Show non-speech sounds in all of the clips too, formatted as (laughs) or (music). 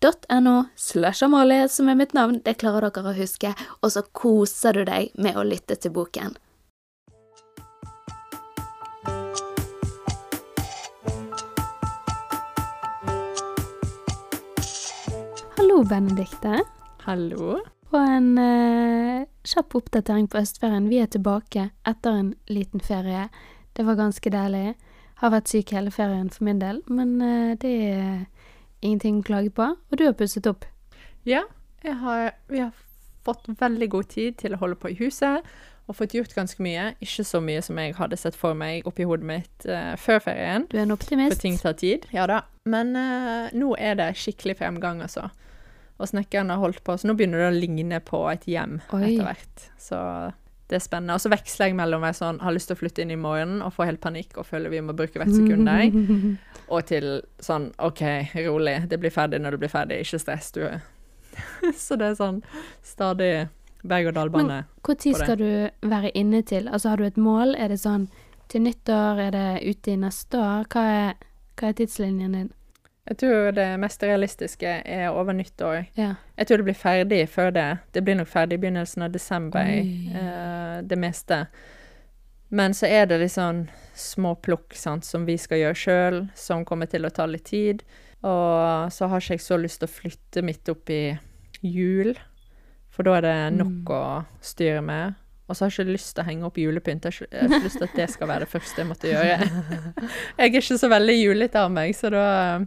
n-e-x-t-o-r-y.no slash Amalie som er mitt navn. Det klarer dere å huske. Og så koser du deg med å lytte til boken. Hallo, Benedikte. Hallo. Og en eh, kjapp oppdatering på Østferien. Vi er tilbake etter en liten ferie. Det var ganske deilig. Har vært syk hele ferien for min del, men eh, det er ingenting å klage på. Og du har pusset opp. Ja, jeg har, vi har fått veldig god tid til å holde på i huset, og fått gjort ganske mye. Ikke så mye som jeg hadde sett for meg oppi hodet mitt uh, før ferien. Du er en optimist. For ting tar tid. Ja da. Men uh, nå er det skikkelig fremgang, altså. Og snekkeren har holdt på, så nå begynner det å ligne på et hjem etter hvert. Så det er spennende. Og så veksler jeg mellom være sånn, har lyst til å flytte inn i morgenen og få helt panikk og føler vi må bruke hvert sekund der, (laughs) og til sånn OK, rolig, det blir ferdig når det blir ferdig, ikke stress, du. (laughs) så det er sånn stadig berg-og-dal-bane. Når på det. skal du være inne til? Altså, har du et mål? Er det sånn til nyttår? Er det ute i neste år? Hva er, hva er tidslinjen din? Jeg tror det mest realistiske er over nyttår. Ja. Jeg tror det blir ferdig før det. Det blir nok ferdig i begynnelsen av desember, eh, det meste. Men så er det litt sånn små plukk som vi skal gjøre sjøl, som kommer til å ta litt tid. Og så har ikke jeg så lyst til å flytte midt opp i jul, for da er det nok å styre med. Og så har jeg ikke lyst til å henge opp julepynt. Jeg har ikke- lyst til at det skal være det første jeg måtte gjøre. (laughs) Jeg er ikke så veldig julete av meg, så da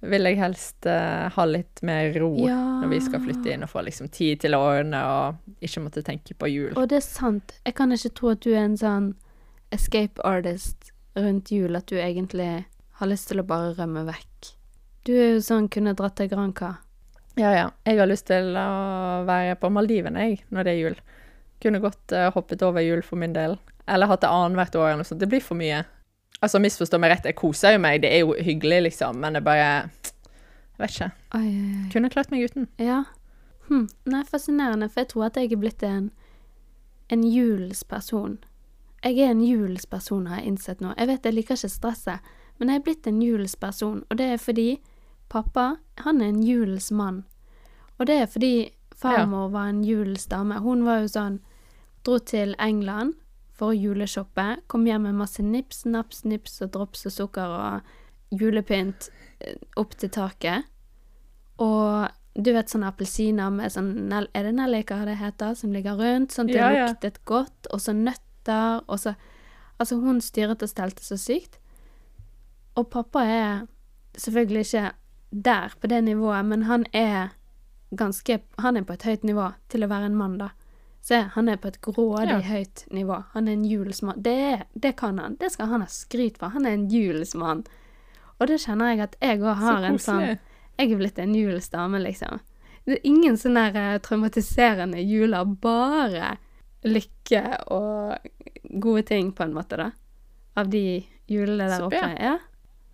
vil jeg helst uh, ha litt mer ro Ja. når vi skal flytte inn, og få liksom tid til å ordne og ikke måtte tenke på jul. Og det er sant. Jeg kan ikke tro at du er en sånn escape artist rundt jul, at du egentlig har lyst til å bare rømme vekk. Du er jo sånn kunne dratt til Granca. Ja, ja. Jeg har lyst til å være på Maldivene, jeg, når det er jul. Kunne godt uh, hoppet over jul for min del. Eller hatt det annethvert år eller noe sånt. Det blir for mye. Altså, misforstå meg rett, jeg koser jo meg, det er jo hyggelig, liksom, men det bare Jeg vet ikke. Oi, oi, oi. Kunne klart meg uten. Ja. Hm. Nei, fascinerende, for jeg tror at jeg er blitt en, en julens person. Jeg er en julens person, har jeg innsett nå. Jeg vet jeg liker ikke stresset, men jeg er blitt en julens person, og det er fordi pappa, han er en julens mann. Og det er fordi farmor var en julens dame. Hun var jo sånn Dro til England for å juleshoppe. Kom hjem med masse nips, naps, nips og drops og sukker og julepynt eh, opp til taket. Og du vet sånne appelsiner med sånn Er det nelliker det heter? Som ligger rundt, sånn at det Ja, ja. luktet godt. Og så nøtter, og så Altså, hun styret og stelte så sykt. Og pappa er selvfølgelig ikke der, på det nivået, men han er ganske Han er på et høyt nivå til å være en mann, da. Se, han er på et grådig Ja. høyt nivå. Han er en julesmann. Det, det kan han. Det skal han ha skryt for. Han er en julesmann. Og det kjenner jeg at jeg òg har en sånn. Jeg er blitt en julens dame, liksom. Det er ingen sånn der, eh, traumatiserende juler. Bare lykke og gode ting, på en måte, da. Av de julene der oppe. Ja.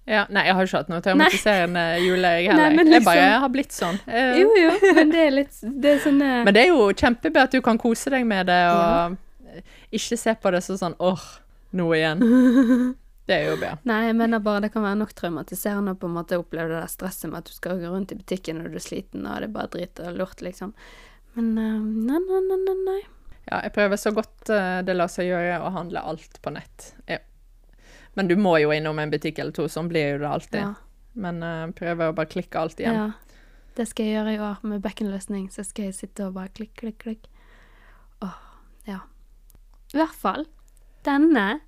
Ja, nei, jeg har ikke hatt noe traumatiserende jule, jeg heller. Nei, liksom, Jeg bare jeg har blitt sånn. Uh. Jo, jo, men det er litt Det er sånne Men det er jo kjempebra at du kan kose deg med det, og Ja. ikke se på det som sånn åh, nå igjen. (laughs) Det er jo bra. Nei, jeg mener bare det kan være nok traumatiserende å på en måte oppleve det der stresset med at du skal gå rundt i butikken når du er sliten, og det er bare drit og lort, liksom. Men uh, nei, nei, nei, nei. Ja, jeg prøver så godt eh, det lar seg gjøre å handle alt på nett. Ja. Men du må jo innom en butikk eller to, sånn blir jo det alltid. Ja. Men uh, prøver å bare klikke alt igjen. Ja. Det skal jeg gjøre i år med bekkenløsning. Så skal jeg sitte og bare klikk, klikk, klikk. Åh, i hvert fall denne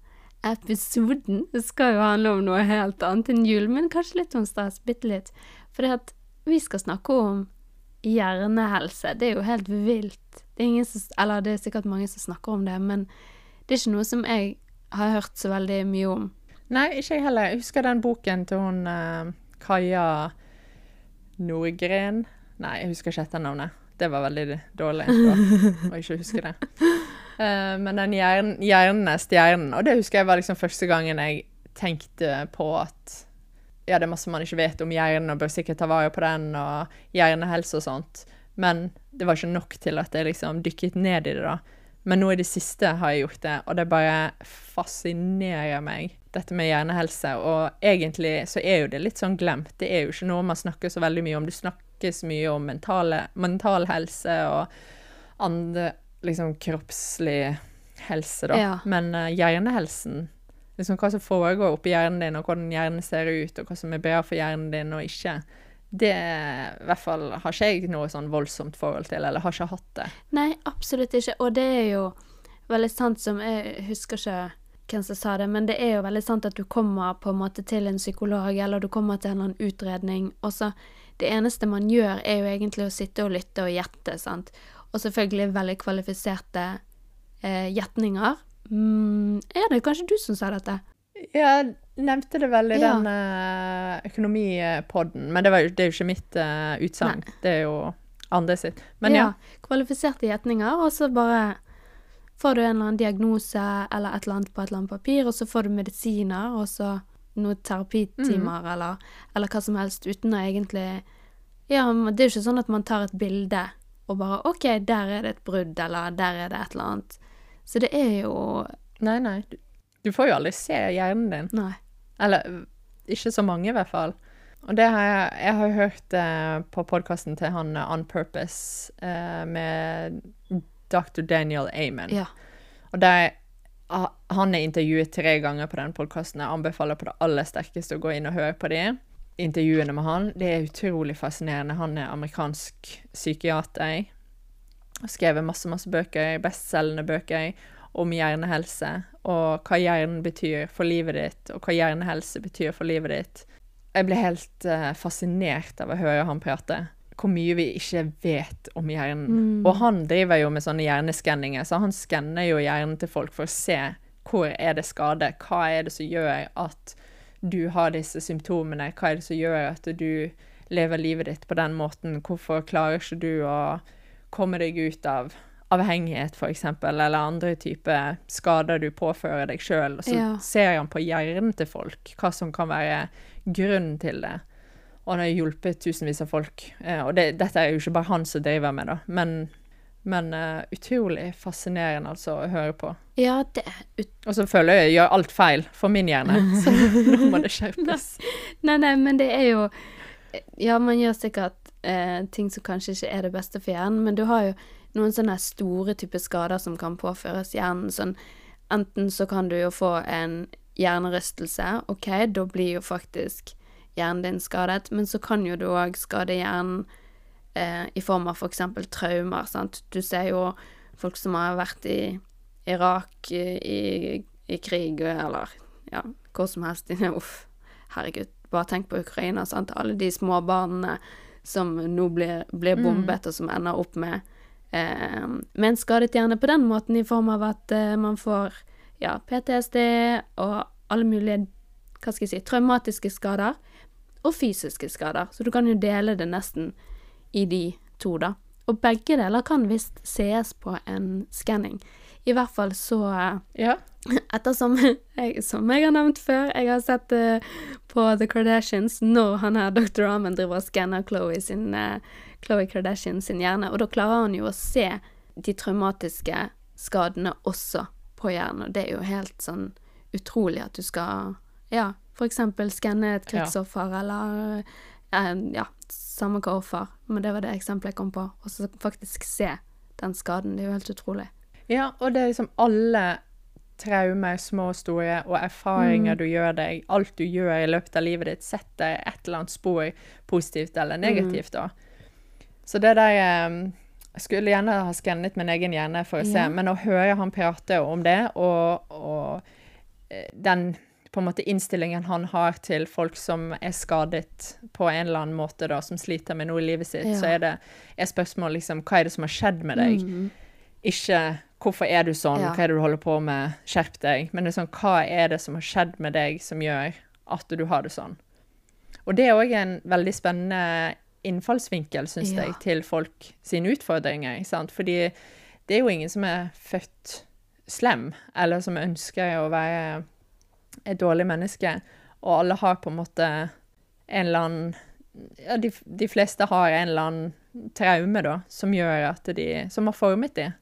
episoden skal jo handle om noe helt annet enn jul, men kanskje litt om stas, bitte litt. at vi skal snakke om hjernehelse. Det er jo helt vilt. Det er ingen som, eller det er sikkert mange som snakker om det, men det er ikke noe som jeg har hørt så veldig mye om. Nei, ikke jeg heller. Jeg husker den boken til hun uh, Kaja Nordgren. Nei, jeg husker ikke etternavnet. Det var veldig dårlig å ikke huske det. Uh, (laughs) men den hjernen, hjernen er stjernen, og det husker jeg var liksom første gangen jeg tenkte på at ja, det er masse man ikke vet om hjernen, og bør sikkert ta vare på den, og hjernehelse og sånt. Men det var ikke nok til at jeg liksom dykket ned i det, da. Men nå i det siste har jeg gjort det, og det bare fascinerer meg, dette med hjernehelse. Og egentlig så er jo det litt sånn glemt. Det er jo ikke noe man snakker så veldig mye om. Du snakkes mye om mentale, mental helse og andre liksom kroppslig helse, da. Ja. Men uh, hjernehelsen Liksom hva som foregår oppi hjernen din, og hvordan hjernen ser ut, og hva som er bra for hjernen din og ikke det i hvert fall har ikke jeg noe sånn voldsomt forhold til, eller har ikke hatt det. Nei, absolutt ikke. Og det er jo veldig sant som Jeg husker ikke hvem som sa det, men det er jo veldig sant at du kommer på en måte til en psykolog, eller du kommer til en eller annen utredning, og så Det eneste man gjør, er jo egentlig å sitte og lytte og gjette, sant. Og selvfølgelig veldig kvalifiserte eh, gjetninger. Mm, er det kanskje du som sa dette? Jeg nevnte det vel i Ja. den uh, økonomipodden, men det, var jo, det er jo ikke mitt uh, utsagn. Det er jo andre sitt. Men ja. Kvalifiserte gjetninger, og så bare får du en eller annen diagnose eller et eller annet på et eller annet papir, og så får du medisiner, og så noen terapitimer Mm. eller, eller hva som helst, uten å egentlig Ja, det er jo ikke sånn at man tar et bilde og bare OK, der er det et brudd, eller der er det et eller annet. Så det er jo Nei, nei. Du, du får jo aldri se hjernen din. Nei. Eller ikke så mange, i hvert fall. Og det har jeg, jeg har hørt eh, på podkasten til han uh, On Purpose eh, med Dr. Daniel Amen. Ja. Og ah, han er intervjuet tre ganger på den podkasten. Jeg anbefaler på det aller sterkeste å gå inn og høre på de intervjuene med han. Det er utrolig fascinerende. Han er amerikansk psykiater. Har skrevet masse, masse bøker, bestselgende bøker om hjernehelse, og hva hjernen betyr for livet ditt, og hva hjernehelse betyr for livet ditt. Jeg ble helt uh, fascinert av å høre han prate. Hvor mye vi ikke vet om hjernen. Og han driver jo med sånne hjerneskanninger, så han skanner jo hjernen til folk for å se hvor er det skade, hva er det som gjør at du har disse symptomene, hva er det som gjør at du lever livet ditt på den måten, hvorfor klarer ikke du å komme deg ut av avhengighet, f.eks., eller andre typer skader du påfører deg sjøl. Så Ja. ser han på hjernen til folk, hva som kan være grunnen til det. Og han har hjulpet tusenvis av folk. Eh, og det, dette er jo ikke bare han som driver med det, men, men eh, utrolig fascinerende altså å høre på. Ja, det. Og så føler jeg at jeg gjør alt feil for min hjerne, (laughs) så nå må det skjerpes. Nei, nei, men det er jo Ja, man gjør sikkert eh, ting som kanskje ikke er det beste for hjernen, men du har jo noen sånne store typer skader som kan påføres hjernen. Sånn enten så kan du jo få en hjernerystelse, OK, da blir jo faktisk hjernen din skadet, men så kan jo du òg skade hjernen eh, i form av f.eks. traumer, sant. Du ser jo folk som har vært i Irak i, i, krig, eller ja, hvor som helst. (laughs) Uff, herregud. Bare tenk på Ukraina, sant. Alle de små barna som nå blir, blir bombet, og som ender opp med eh, med en skadet hjerne på den måten, i form av at eh, man får ja, PTSD og alle mulige hva skal jeg si, traumatiske skader, og fysiske skader. Så du kan jo dele det nesten i de to, da. Og begge deler kan visst sees på en skanning. I hvert fall så eh, Ja. (laughs) Ettersom jeg, som jeg har nevnt før, jeg har sett eh, på The Kardashians når han her Dr. Ramen driver og skanner Chloe sin Khloe Kardashian sin hjerne, og da klarer han jo å se de traumatiske skadene også på hjernen, og det er jo helt sånn utrolig at du skal, ja, eksempel skanne et krigsoffer, eller eh, ja, samme hva offer, men det var det eksempelet jeg kom på, og så faktisk se den skaden, det er jo helt utrolig. Ja, og det er liksom alle traumer, små og store, og erfaringer du gjør deg, alt du gjør i løpet av livet ditt, setter et eller annet spor, positivt eller negativt, da. Så det der eh, Jeg skulle gjerne ha skannet min egen hjerne for å se, Ja. men å høre han prate om det, og, og eh, den på en måte innstillingen han har til folk som er skadet på en eller annen måte, da, som sliter med noe i livet sitt, Ja. så er det er spørsmålet liksom Hva er det som har skjedd med deg? Mm. Ikke 'hvorfor er du sånn', Ja. hva er det du holder på med, skjerp deg. Men det er sånn, hva er det som har skjedd med deg som gjør at du har det sånn? Og det er òg en veldig spennende innfallsvinkel, syns Ja. jeg, til folk sine utfordringer. sant? Fordi det er jo ingen som er født slem, eller som ønsker å være et dårlig menneske. Og alle har på en måte en eller annen ja, de, de fleste har en eller annen traume, da, som gjør at de Som har formet de.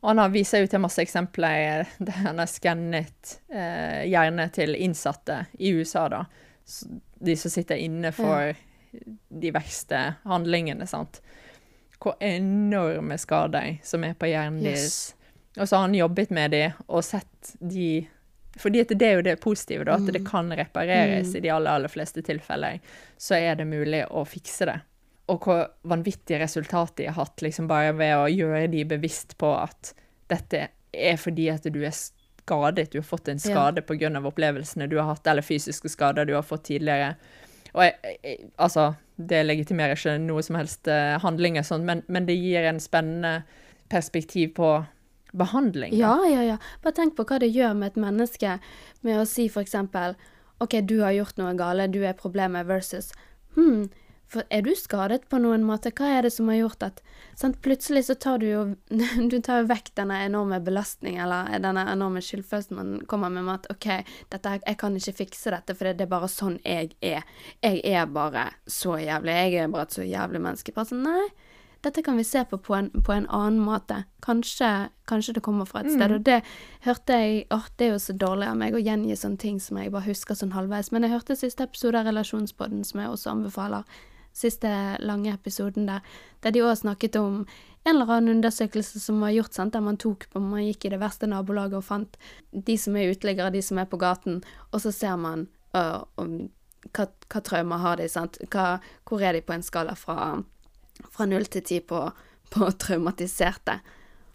Og han har viser jo til masse eksempler (laughs) der han har skannet eh, hjernen til innsatte i USA, da. De som sitter inne for de verste handlingene, sant. Hvor enorme skader som er på hjernen Yes. deres. Og så har han jobbet med de og sett de fordi det er jo det positive, da, at det kan repareres i de aller, aller fleste tilfeller. Så er det mulig å fikse det. Og hvor vanvittige resultater de har hatt, liksom bare ved å gjøre de bevisst på at dette er fordi at du er skadet, du har fått en skade på grunn av opplevelsene du har hatt, eller fysiske skader du har fått tidligere. Og jeg, jeg, altså, det legitimerer ikke noe som helst handlinger, handling sånn, men, men det gir en spennende perspektiv på behandling. da. Ja, ja, ja. Bare tenk på hva det gjør med et menneske med å si eksempel OK, du har gjort noe gale, du er problemet, versus Hm, for er du skadet på noen måte? Hva er det som har gjort at sant? Plutselig så tar du jo (laughs) Du tar vekk denne enorme belastningen, eller denne enorme skyldfølelsen man kommer med med at OK, dette, jeg kan ikke fikse dette, for det er bare sånn jeg er. Jeg er bare så jævlig. Jeg er bare et så jævlig menneske. Bare sånn, nei. Dette kan vi se på på en, på en annen måte. Kanskje, kanskje det kommer fra et sted. Og det hørte jeg Åh, det er jo så dårlig av meg å gjengi sånne ting som jeg bare husker sånn halvveis. Men jeg hørte siste episode av Relasjonspodden, som jeg også anbefaler. Siste lange episoden der. Der de også snakket om en eller annen undersøkelse som var gjort, sant? der man tok på Man gikk i det verste nabolaget og fant de som er uteliggere, de som er på gaten, og så ser man øh, om hva, hva traumer har de, sant. Hva, hvor er de på en skala fra fra null til ti på, på (laughs) traumatiserte.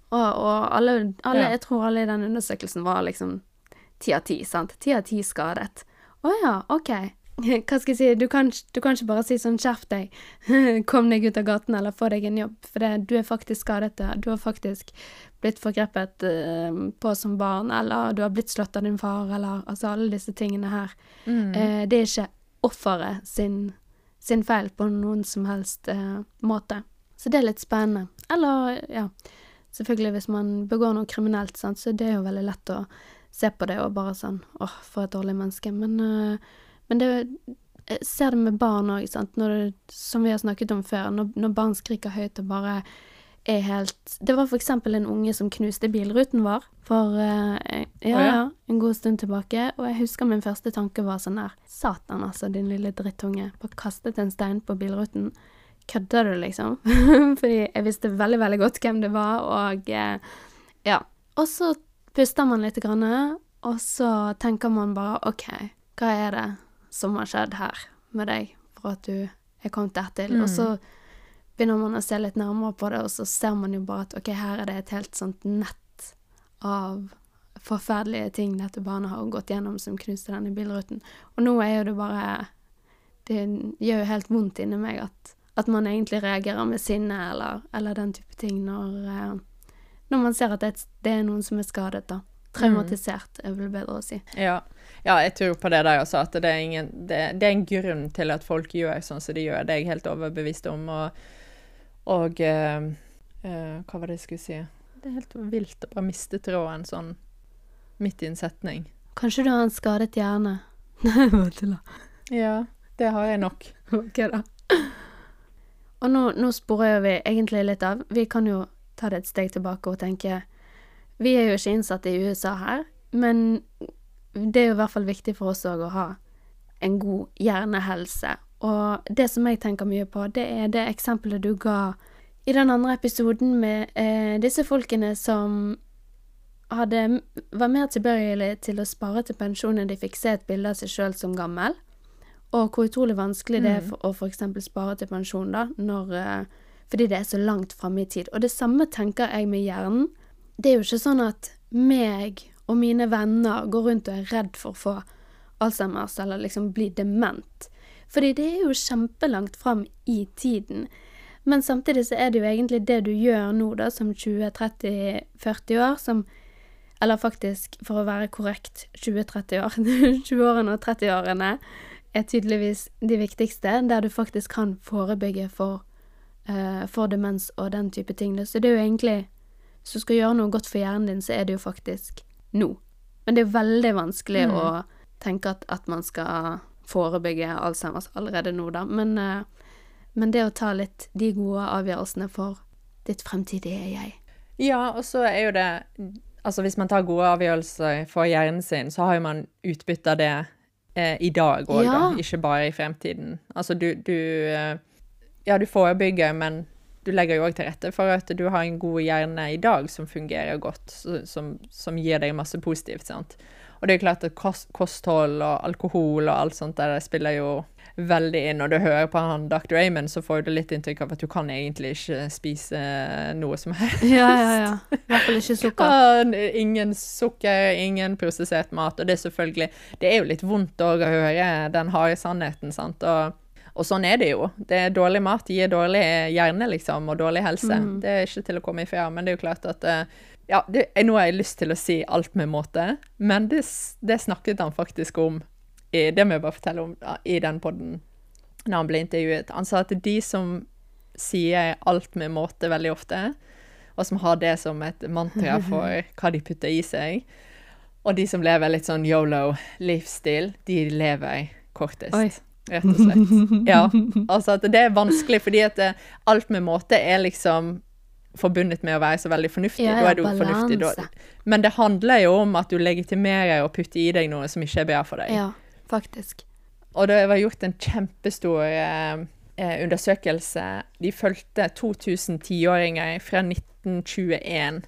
Og, og alle, alle Ja. jeg tror alle i den undersøkelsen var liksom ti av ti, sant. Ti av ti skadet. Å ja, OK. (laughs) Hva skal jeg si, du kan, du kan ikke bare si sånn skjerp deg, (laughs) kom deg ut av gaten eller få deg en jobb, for det, du er faktisk skadet. Du har faktisk blitt forgrepet uh, på som barn, eller du har blitt slått av din far, eller altså alle disse tingene her. Eh, det er ikke offeret sin, sin feil på noen som helst eh, måte. Så det er litt spennende. Eller, ja, selvfølgelig hvis man begår noe kriminelt, sant, så det er jo veldig lett å se på det og bare sånn åh, for et dårlig menneske. Men, uh, men det jeg ser det med barn òg, sant, når det, som vi har snakket om før, når, når barn skriker høyt og bare er helt Det var eksempel en unge som knuste bilruten vår for uh, ja, ja. ja, en god stund tilbake, og jeg husker min første tanke var sånn der Satan, altså, din lille drittunge. Bare kastet en stein på bilruten. Kødder du, liksom? (laughs) Fordi jeg visste veldig, veldig godt hvem det var, og uh, ja. Og så puster man litt, grann, og så tenker man bare OK, hva er det som har skjedd her med deg for at du er kommet dertil? Og så begynner man å se litt nærmere på det, og så ser man jo bare at OK, her er det et helt sånt nett av forferdelige ting dette barnet har gått gjennom som knuste denne bilruten. Og nå er jo det bare Det gjør jo helt vondt inni meg at, at man egentlig reagerer med sinne eller, eller den type ting når, eh, når man ser at det, det er noen som er skadet, da. Traumatisert, er vel bedre å si. Ja. ja, jeg tror på det der også, at det er, ingen, det, det er en grunn til at folk gjør sånn som de gjør. Det er jeg helt overbevist om. Og, og eh, eh, hva var det jeg skulle si? Det er helt vilt å bare miste tråden sånn midt i en setning. Kanskje du har en skadet hjerne? (laughs) Nei, bare tulla. Ja, det har jeg nok. Ok, da. Og nå, nå sporer vi egentlig litt av. Vi kan jo ta det et steg tilbake og tenke Vi er jo ikke innsatt i USA her, men det er jo i hvert fall viktig for oss òg å ha en god hjernehelse. Og det som jeg tenker mye på, det er det eksempelet du ga i den andre episoden med eh, disse folkene som hadde, var mer tilbøyelig til å spare til pensjon enn de fikk se et bilde av seg sjøl som gammel. Og hvor utrolig vanskelig det er for å f.eks. spare til pensjon, da, når eh, fordi det er så langt framme i tid. Og det samme tenker jeg med hjernen. Det er jo ikke sånn at meg og mine venner går rundt og er redd for å få Alzheimers eller liksom bli dement. Fordi det er jo kjempelangt fram i tiden. Men samtidig så er det jo egentlig det du gjør nå, da, som 20-30-40 år, som Eller faktisk, for å være korrekt, 20-30 år. (laughs) 20-årene og 30-årene er tydeligvis de viktigste, der du faktisk kan forebygge for, uh, for demens og den type ting. Så det er jo egentlig Hvis du skal gjøre noe godt for hjernen din, så er det jo faktisk nå. Men det er veldig vanskelig Mm. å tenke at, at man skal forebygge Alzheimers allerede nå, da. Men, eh, men det å ta litt de gode avgjørelsene for ditt fremtidige jeg. Ja, og så er jo det Altså hvis man tar gode avgjørelser for hjernen sin, så har jo man utbytte av det eh, i dag òg, Ja. da. Ikke bare i fremtiden. Altså du, du eh, Ja, du forebygger, men du legger jo òg til rette for at du har en god hjerne i dag som fungerer godt, som, som gir deg masse positivt, sant. Og det er klart at kost, kosthold og alkohol og alt sånt der det spiller jo veldig inn. Når du hører på han Dr. Amon, så får du litt inntrykk av at du kan egentlig ikke spise noe som helst. Ja, ja, ja. I hvert fall ikke sukker. (laughs) Ingen sukker, ingen prosessert mat. Og det er selvfølgelig Det er jo litt vondt å høre den harde sannheten, sant. Og, og sånn er det jo. Det er Dårlig mat gir dårlig hjerne, liksom, og dårlig helse. Mm. Det er ikke til å komme ifra. Men det er jo klart at eh, Ja, det, nå har jeg lyst til å si alt med måte, men det, det snakket han faktisk om i, Det må jeg bare fortelle om ja, i den podden når han ble intervjuet. Han sa at de som sier alt med måte veldig ofte, og som har det som et mantra (laughs) for hva de putter i seg. Og de som lever litt sånn yolo-livsstil, de lever kortest. Oi. Rett og slett. (laughs) Ja. Altså at det er vanskelig, fordi at det, alt med måte er liksom forbundet med å være så veldig fornuftig. Ja, da er du fornuftig. Da. Men det handler jo om at du legitimerer og putter i deg noe som ikke er bra for deg. Ja, faktisk. Og det var gjort en kjempestor eh, eh, undersøkelse. De fulgte 2000 tiåringer fra 1921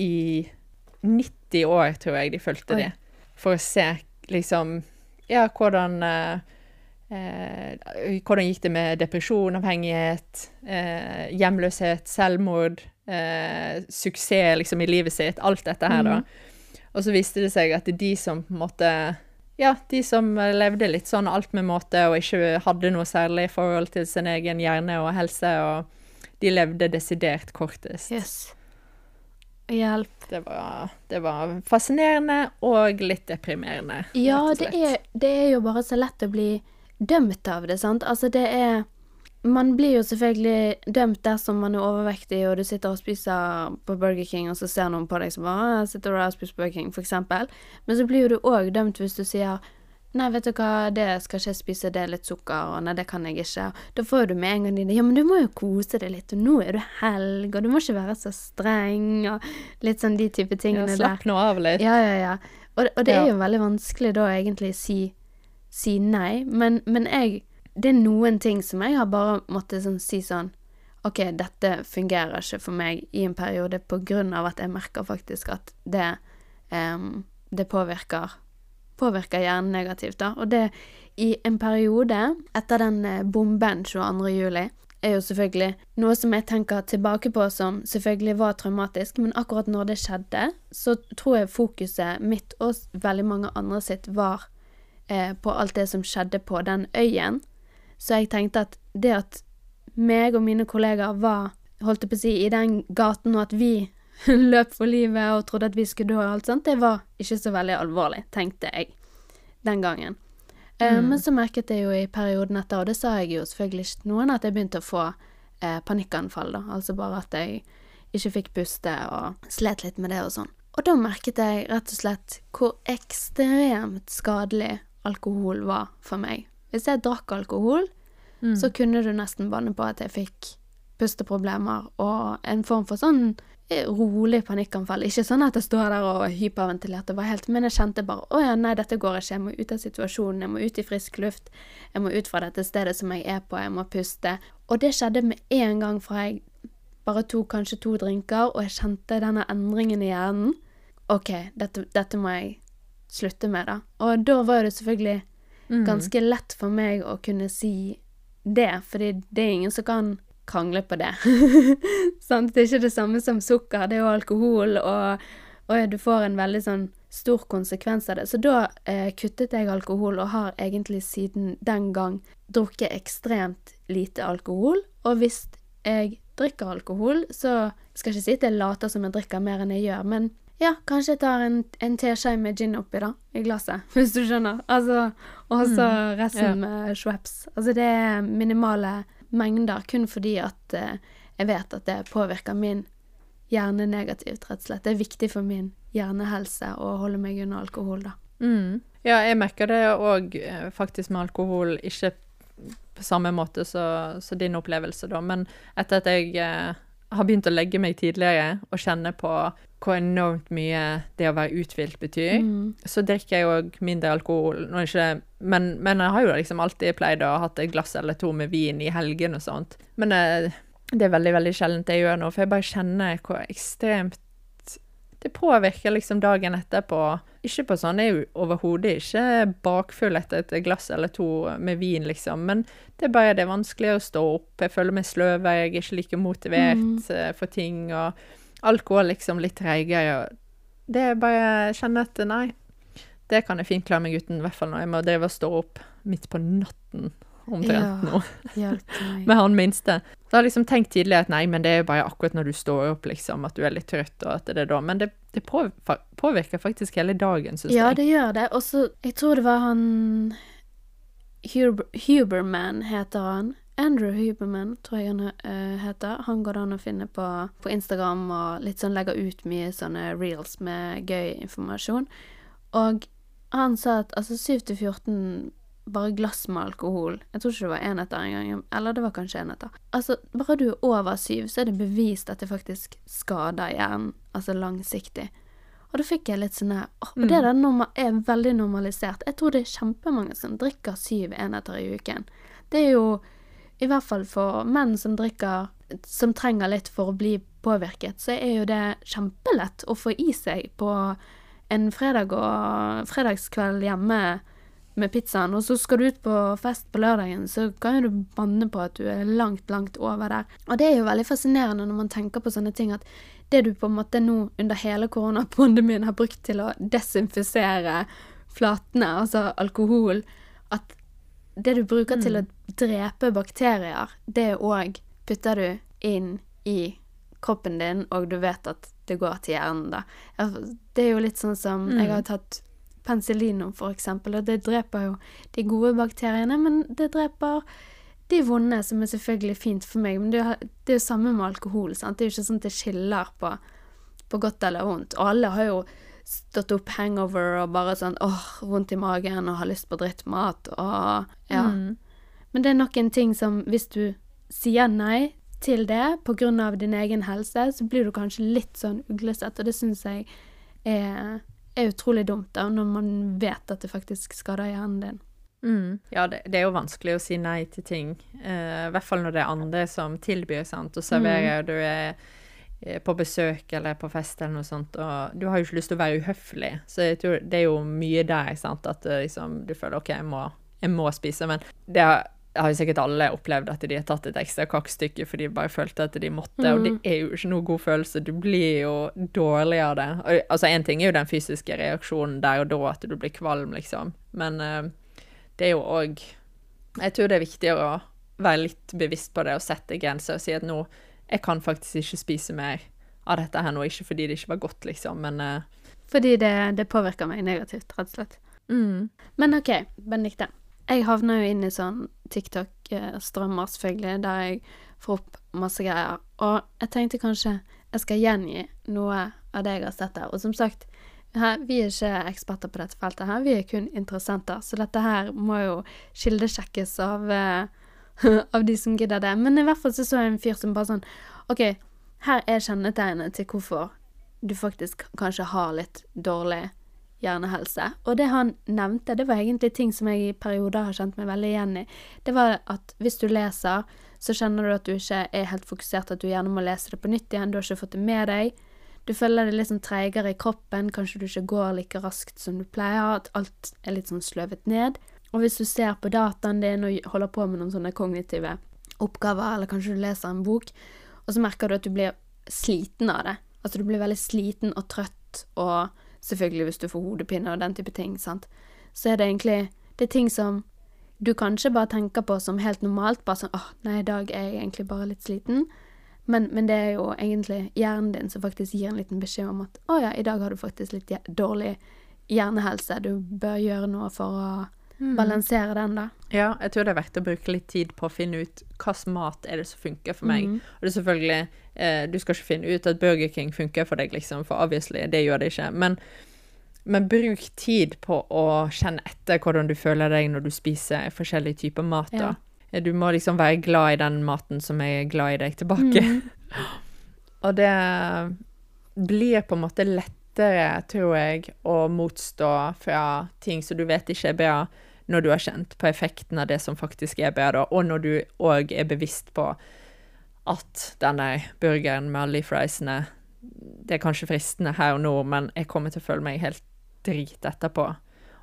i 90 år, tror jeg de fulgte Oi. det. For å se liksom Ja, hvordan eh, eh, Hvordan gikk det med depresjon, avhengighet, eh, hjemløshet, selvmord, eh, suksess liksom i livet sitt, alt dette her, da. Og så viste det seg at de som på en måte Ja, de som levde litt sånn alt med måte og ikke hadde noe særlig forhold til sin egen hjerne og helse, og de levde desidert kortest. Yes. Hjelp. Det, var, det var fascinerende og litt deprimerende. Ja, det er, det er jo bare så lett å bli dømt av det, sant. Altså, det er Man blir jo selvfølgelig dømt dersom man er overvektig og du sitter og spiser på Burger King, og så ser noen på deg som bare sitter du og spiser Burger King, for eksempel. Men så blir jo du òg dømt hvis du sier Nei, vet du hva, det skal ikke jeg spise, det er litt sukker, og nei, det kan jeg ikke. Da får du med en gang dine Ja, men du må jo kose deg litt, og nå er du helg, og du må ikke være så streng, og litt sånn de type Ja, tingene der. slapp nå av litt. Ja, ja, ja. Og, og det er jo veldig vanskelig da egentlig si, si nei, men, men jeg Det er noen ting som jeg har bare måttet sånn, si sånn OK, dette fungerer ikke for meg i en periode på grunn av at jeg merker faktisk at det um, Det påvirker Påvirker hjernen negativt, da. Og det i en periode etter den eh, bomben 22. juli er jo selvfølgelig noe som jeg tenker tilbake på som selvfølgelig var traumatisk, men akkurat når det skjedde, så tror jeg fokuset mitt og veldig mange andre sitt var eh, på alt det som skjedde på den øyen. Så jeg tenkte at det at meg og mine kollegaer var, holdt jeg på å si, i den gaten, og at vi (laughs) løp for livet og trodde at vi skulle dø og alt sånt, det var ikke så veldig alvorlig, tenkte jeg den gangen. Eh, Mm. Men så merket jeg jo i perioden etter, og det sa jeg jo selvfølgelig ikke noen, at jeg begynte å få eh, panikkanfall, da. Altså bare at jeg ikke fikk puste og slet litt med det og sånn. Og da merket jeg rett og slett hvor ekstremt skadelig alkohol var for meg. Hvis jeg drakk alkohol, Mm. så kunne du nesten banne på at jeg fikk pusteproblemer og en form for sånn eh, rolig panikkanfall. Ikke sånn at jeg står der og hyperventilerte, var helt, men jeg kjente bare å ja, nei, dette går ikke, jeg må ut av situasjonen, jeg må ut i frisk luft, jeg må ut fra dette stedet som jeg er på, jeg må puste. Og det skjedde med en gang fra jeg bare tok kanskje to drinker, og jeg kjente denne endringen i hjernen. OK, dette, dette må jeg slutte med, da. Og da var det selvfølgelig Mm. ganske lett for meg å kunne si det, fordi det er ingen som kan krangle på det. (laughs) Sant? Det er ikke det samme som sukker, det er jo alkohol, og, og du får en veldig sånn stor konsekvens av det. Så da eh, kuttet jeg alkohol, og har egentlig siden den gang drukket ekstremt lite alkohol. Og hvis jeg drikker alkohol, så skal jeg ikke si at jeg later som jeg drikker mer enn jeg gjør, men ja, kanskje jeg tar en, en teskje med gin oppi, da, i glasset, (laughs) hvis du skjønner. Altså, og så Mm, resten ja. med Schweppes. Altså, det er minimale mengder, kun fordi at uh, jeg vet at det påvirker min hjerne negativt, rett og slett. Det er viktig for min hjernehelse å holde meg unna alkohol, da. Mm. Ja, jeg merker det òg faktisk med alkohol, ikke på samme måte som din opplevelse, da, men etter at jeg eh, har begynt å legge meg tidligere og kjenne på hvor enormt mye det å være uthvilt betyr, Mm. så drikker jeg òg mindre alkohol. Ikke, men, men jeg har jo liksom alltid pleid å ha hatt et glass eller to med vin i helgen og sånt. Men eh, det er veldig, veldig sjeldent jeg gjør nå, for jeg bare kjenner hvor ekstremt det påvirker liksom dagen etterpå. Ikke på sånn, jeg er jo overhodet ikke bakfull etter et glass eller to med vin, liksom, men det er bare det er vanskeligere å stå opp. Jeg føler meg sløv, jeg er ikke like motivert mm. for ting, og alkohol liksom litt treigere. Det er bare jeg kjenner at nei, det kan jeg fint klare meg uten, i hvert fall når jeg må drive og stå opp midt på natten omtrent Ja. nå (laughs) med han minste. Så jeg har liksom tenkt tidligere at nei, men det er jo bare akkurat når du står opp, liksom, at du er litt trøtt, og at det er da. Men det, det påvirker faktisk hele dagen, syns Ja, jeg. det gjør det. Og så Jeg tror det var han Huber, Huberman heter han. Andrew Huberman, tror jeg han uh, heter. Han går det an å finne på, på Instagram og litt sånn legger ut mye sånne reels med gøy informasjon. Og han sa at altså 7 til 14 bare glass med alkohol Jeg tror ikke det var enheter engang, eller det var kanskje enheter. Altså, bare du er over syv, så er det bevist at det faktisk skader hjernen, altså langsiktig. Og da fikk jeg litt sånn her Og det der er veldig normalisert. Jeg tror det er kjempemange som drikker syv enheter i uken. Det er jo i hvert fall for menn som drikker Som trenger litt for å bli påvirket, så er jo det kjempelett å få i seg på en fredag og fredagskveld hjemme med pizzaen, og så skal du ut på fest på lørdagen, så kan jo du banne på at du er langt, langt over der. Og det er jo veldig fascinerende når man tenker på sånne ting, at det du på en måte nå under hele koronapandemien har brukt til å desinfisere flatene, altså alkohol, at det du bruker til å drepe bakterier, det òg putter du inn i kroppen din, og du vet at det går til hjernen, da. Det er jo litt sånn som Jeg har tatt penicillinum, eksempel, og det dreper jo de gode bakteriene, men det dreper de vonde, som er selvfølgelig fint for meg. Men det er jo- samme med alkohol, sant. Det er jo ikke sånn at det skiller på, på godt eller vondt. Og alle har jo stått opp hangover og bare sånn åh, vondt i magen og har lyst på drittmat og ja. Mm. Men det er nok en ting som hvis du sier nei til det av din egen helse, så blir du kanskje litt sånn uglesett, og det syns jeg er, er utrolig dumt, da, når man vet at det faktisk skader hjernen din. Mm. Ja, det, det er jo vanskelig å si nei til ting. Uh, I hvert fall når det er andre som tilbyr, sant, og serverer, og du er eh, på besøk eller på fest eller noe sånt, og du har jo ikke lyst til å være uhøflig. Så jeg tror det er jo mye der, sant, at eh, liksom, du føler OK, jeg må, jeg må spise, men det har, har jo sikkert alle opplevd at de har tatt et ekstra kakestykke fordi de bare følte at de måtte, og det er jo ikke noe god følelse. Du blir jo dårlig av det. Altså, én ting er jo den fysiske reaksjonen der og da, at du blir kvalm, liksom, men uh, det er jo òg Jeg tror det er viktigere å være litt bevisst på det og sette grenser og si at nå Jeg kan faktisk ikke spise mer av dette her nå, ikke fordi det ikke var godt, liksom, men uh, Fordi det, det påvirker meg negativt, rett og slett. Men OK, Benedicte. Jeg havner jo inn i sånn TikTok-strømmer, selvfølgelig, der jeg får opp masse greier. Og jeg tenkte kanskje jeg skal gjengi noe av det jeg har sett der. Og som sagt, her, vi er ikke eksperter på dette feltet her, vi er kun interessenter. Så dette her må jo kildesjekkes av, uh, (laughs) av de som gidder det. Men i hvert fall så så jeg en fyr som bare sånn OK, her er kjennetegnet til hvorfor du faktisk kanskje har litt dårlig hjernehelse. Og det han nevnte, det var egentlig ting som jeg i perioder har kjent meg veldig igjen i. Det var at hvis du leser, så kjenner du at du ikke er helt fokusert, at du gjerne må lese det på nytt igjen, du har ikke fått det med deg. Du føler det litt sånn treigere i kroppen, kanskje du ikke går like raskt som du pleier, at alt er litt sånn sløvet ned. Og hvis du ser på dataen din og holder på med noen sånne kognitive oppgaver, eller kanskje du leser en bok, og så merker du at du blir sliten av det. Altså du blir veldig sliten og trøtt, og selvfølgelig hvis du får hodepine og den type ting, sant. Så er det egentlig Det er ting som du kanskje bare tenker på som helt normalt, bare sånn åh, nei, i dag er jeg egentlig bare litt sliten. Men, men det er jo egentlig hjernen din som faktisk gir en liten beskjed om at å ja, i dag har du faktisk litt dårlig hjernehelse, du bør gjøre noe for å balansere den, da. Ja, jeg tror det er verdt å bruke litt tid på å finne ut hvilken mat er det som funker for meg. Og det er selvfølgelig eh, Du skal ikke finne ut at Burger King funker for deg, liksom, for obviously, det gjør det ikke. Men, men bruk tid på å kjenne etter hvordan du føler deg når du spiser forskjellige typer mat. da. Eh, Du må liksom være glad i den maten som er glad i deg tilbake. (laughs) Og det blir på en måte lettere, tror jeg, å motstå fra ting som du vet ikke er bra, når du har kjent på effekten av det som faktisk er bedre, og når du òg er bevisst på at denne burgeren med alle friesene Det er kanskje fristende her og nå, men jeg kommer til å føle meg helt drit etterpå.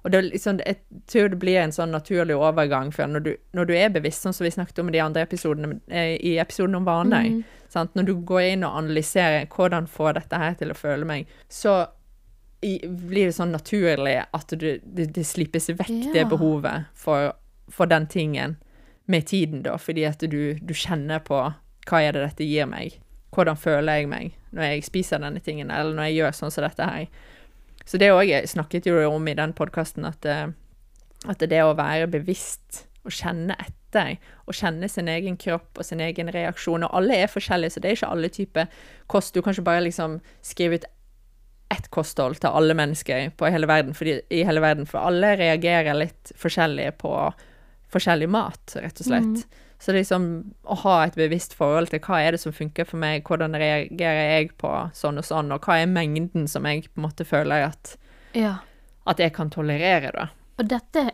Og det liksom, jeg tror det blir en sånn naturlig overgang, for når du, når du er bevisst, sånn som vi snakket om i de andre episodene, eh, i episoden om vaner, mm. når du går inn og analyserer hvordan får dette her til å føle meg, så blir det sånn naturlig at du, det, det slippes vekk det behovet for, for den tingen med tiden, da, fordi at du, du kjenner på hva er det dette gir meg, hvordan føler jeg meg når jeg spiser denne tingen, eller når jeg gjør sånn som dette her. Så det òg snakket jo om i den podkasten, at, eh, at det å være bevisst og kjenne etter, og kjenne sin egen kropp og sin egen reaksjon, og alle er forskjellige, så det er ikke alle typer kost. Du kan ikke bare liksom skrive ut ett kosthold til alle mennesker på hele verden, fordi, i hele verden, for alle reagerer litt forskjellig på forskjellig mat, rett og slett. Så liksom å ha et bevisst forhold til hva er det som funker for meg, hvordan reagerer jeg på sånn og sånn, og hva er mengden som jeg på en måte føler at, Ja. at jeg kan tolerere, da. Og dette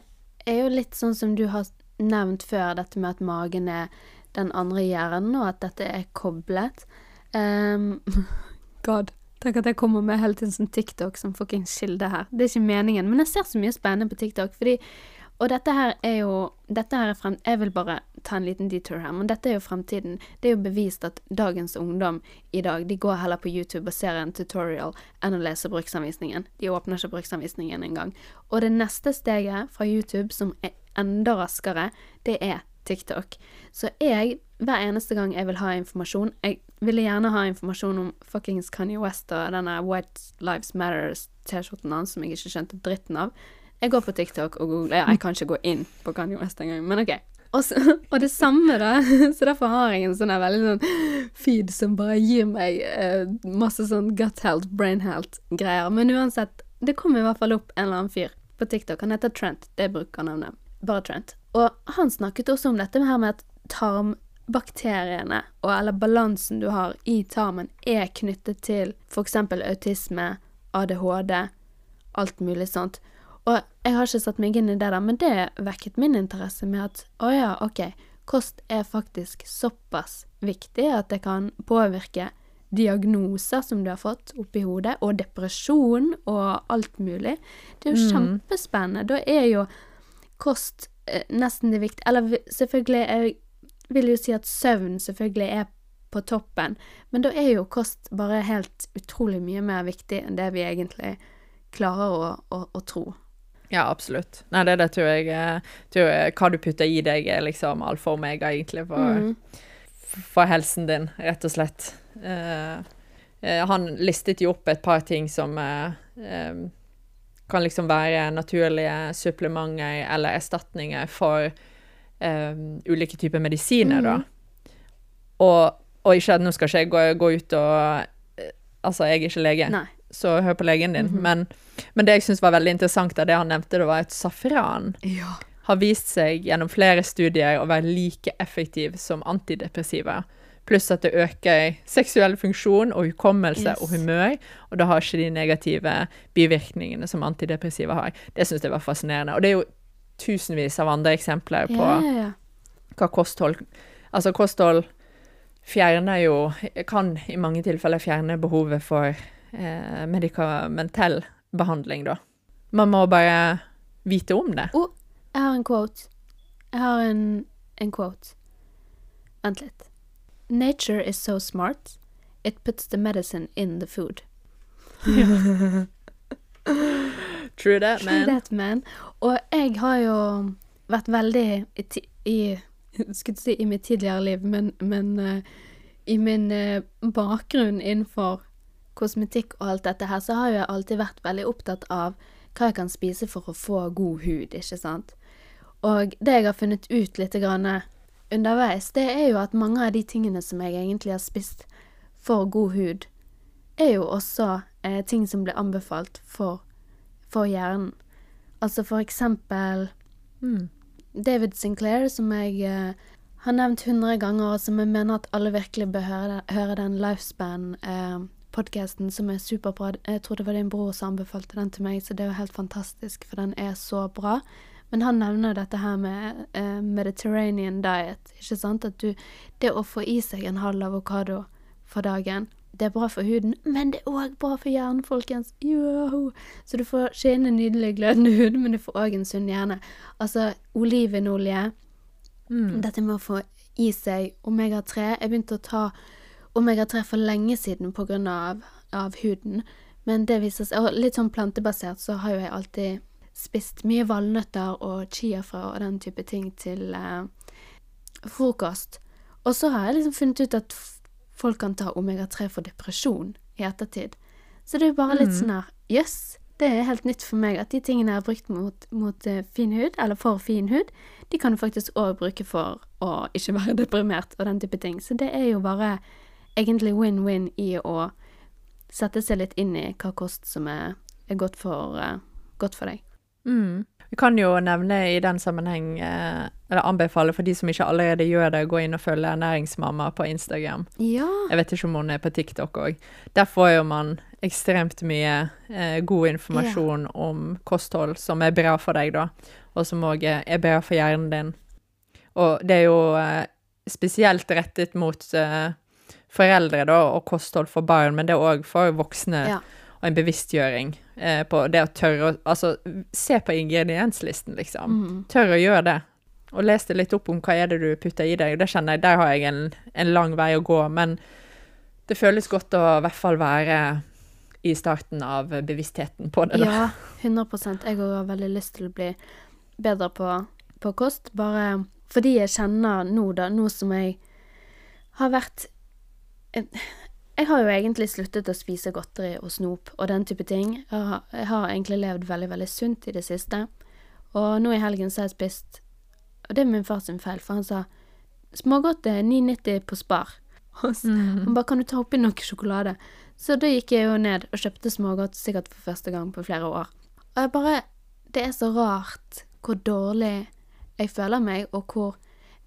er jo litt sånn som du har nevnt før, dette med at magen er den andre hjernen, og at dette er koblet. Um, (laughs) God. Tenk at jeg kommer med hele tiden som TikTok som fuckings kilde her. Det er ikke meningen, men jeg ser så mye spennende på TikTok, fordi Og dette her er jo Dette her er frem... Jeg vil bare ta en liten detour her, men dette er jo fremtiden. Det er jo bevist at dagens ungdom i dag, de går heller på YouTube og ser en tutorial enn å lese bruksanvisningen. De åpner ikke bruksanvisningen engang. Og det neste steget fra YouTube, som er enda raskere, det er TikTok. Så jeg, hver eneste gang jeg vil ha informasjon Jeg ville gjerne ha informasjon om fuckings Kanye West og denne White Lives Matters-T-skjorten hans som jeg ikke skjønte dritten av. Jeg går på TikTok og googler. Jeg kan ikke gå inn på Kanye West engang, men OK. Og, så, (laughs) og det samme, da. (laughs) Så derfor har jeg en sånn veldig sånn feed som bare gir meg eh, masse sånn gut health, brain health-greier. Men uansett, det kommer i hvert fall opp en eller annen fyr på TikTok. Han heter Trent. Det er brukernavnet. Bare Trent. Og han snakket også om dette her med at tarmbakteriene, og eller balansen du har i tarmen, er knyttet til f.eks. autisme, ADHD, alt mulig sånt. Og jeg har ikke satt meg inn i det der, men det vekket min interesse med at å ja, ok, kost er faktisk såpass viktig at det kan påvirke diagnoser som du har fått oppi hodet, og depresjon og alt mulig. Det er jo kjempespennende. Da er jo kost eh, nesten det viktige Eller selvfølgelig, jeg vil jo si at søvn selvfølgelig er på toppen, men da er jo kost bare helt utrolig mye mer viktig enn det vi egentlig klarer å, å, å tro. Ja, absolutt. Nei, det, det tror jeg, eh, tror jeg Hva du putter i deg, er liksom alfa og omega, egentlig, for, for helsen din, rett og slett. Eh, han listet jo opp et par ting som eh, kan liksom være naturlige supplementer eller erstatninger for eh, ulike typer medisiner, da. Og, og ikke at nå skal ikke jeg gå, gå ut og eh, Altså, jeg er ikke lege Nei. så hør på legen din. men, men det jeg syns var veldig interessant av det han nevnte, det var at safran Ja. har vist seg gjennom flere studier å være like effektiv som antidepressiva. Pluss at det øker seksuell funksjon og hukommelse Yes. og humør, og det har ikke de negative bivirkningene som antidepressiva har. Det syns jeg var fascinerende. Og det er jo tusenvis av andre eksempler på Ja, ja, ja. hva kosthold Altså, kosthold fjerner jo Kan i mange tilfeller fjerne behovet for eh, medikamentell behandling, da. Man må bare vite om det. Å, jeg har en quote. Jeg har en, en quote. Vent litt. Nature is so smart. It puts the medicine in the food. (laughs) (laughs) True that, True man. that, man. Og jeg har jo vært veldig i, i Skulle si i mitt tidligere liv, men, men uh, i min uh, bakgrunn innenfor kosmetikk og alt dette her, så har jeg alltid vært veldig opptatt av hva jeg kan spise for å få god hud, ikke sant. Og det jeg har funnet ut litt grann underveis, det er jo at mange av de tingene som jeg egentlig har spist for god hud, er jo også eh, ting som blir anbefalt for, for hjernen. Altså for eksempel Mm. David Sinclair, som jeg eh, har nevnt 100 ganger, og som jeg mener at alle virkelig bør høre, høre den Lifespan-podkasten, som er superbra. Jeg tror det var din bror som anbefalte den til meg, så det er jo helt fantastisk, for den er så bra. Men han nevner dette her med eh, Mediterranean diet, ikke sant? At du Det å få i seg en halv avokado for dagen, det er bra for huden, men det er òg bra for hjernen, folkens. Yo! Så du får ikke inn en nydelig glødende hud, men du får òg en sunn hjerne. Altså, olivenolje Mm. Dette med å få i seg omega-3 Jeg begynte å ta omega-3 for lenge siden på grunn av, av huden, men det viser seg Og litt sånn plantebasert så har jo jeg alltid spist mye valnøtter og chiafrø og den type ting til eh, frokost. Og så har jeg liksom funnet ut at folk kan ta omega-3 for depresjon i ettertid. Så det er jo bare litt Mm. sånn her Jøss, det er helt nytt for meg at de tingene jeg har brukt mot, mot eh, fin hud, eller for fin hud, de kan du faktisk òg bruke for å ikke være (laughs) deprimert og den type ting. Så det er jo bare egentlig win-win i å sette seg litt inn i hva kost som er, er godt, for, uh, godt for deg. Mm. Vi kan jo nevne i den sammenheng, eh, eller anbefale for de som ikke allerede gjør det, å gå inn og følge Ernæringsmamma på Instagram. Ja. Jeg vet ikke om hun er på TikTok òg. Der får jo man ekstremt mye eh, god informasjon om kosthold som er bra for deg, da, og som òg er bra for hjernen din. Og det er jo eh, spesielt rettet mot eh, foreldre, da, og kosthold for barn, men det er òg for voksne Ja. og en bevisstgjøring eh, på det å tørre å Altså, se på ingredienslisten, liksom. Mm. Tør å gjøre det. Og les det litt opp om hva er det du putter i deg. Det kjenner jeg, Der har jeg en, en lang vei å gå, men det føles godt å i hvert fall være i starten av bevisstheten på det. Da. Ja, 100 Jeg har veldig lyst til å bli bedre på, på kost. Bare fordi jeg kjenner nå, da, nå som jeg har vært Jeg har jo egentlig sluttet å spise godteri og snop og den type ting. Jeg har, jeg har egentlig levd veldig, veldig sunt i det siste. Og nå i helgen så har jeg spist Og det er min far sin feil, for han sa smågodt er 9,90 på Spar. (laughs) Og så- han bare 'Kan du ta oppi noe sjokolade?' Så da gikk jeg jo ned og kjøpte smågodt sikkert for første gang på flere år. Og jeg bare Det er så rart hvor dårlig jeg føler meg, og hvor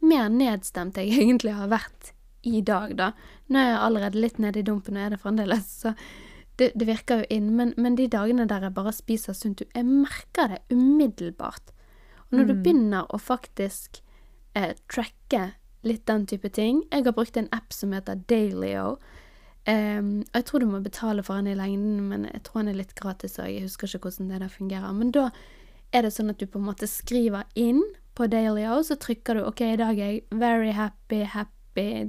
mer nedstemt jeg (laughs) egentlig har vært i dag, da. Nå er jeg allerede litt nede i dumpen, og er det fremdeles, så det, det virker jo inn. Men, men de dagene der jeg bare spiser sunt, jeg merker det umiddelbart. Og når du begynner å faktisk eh, tracke litt den type ting Jeg har brukt en app som heter Dailyo. Um, og jeg tror du må betale for den i lengden, men jeg tror den er litt gratis. Og jeg husker ikke hvordan det der fungerer. Men da er det sånn at du på en måte skriver inn på Dailyo, så trykker du OK, i dag er jeg very happy, happy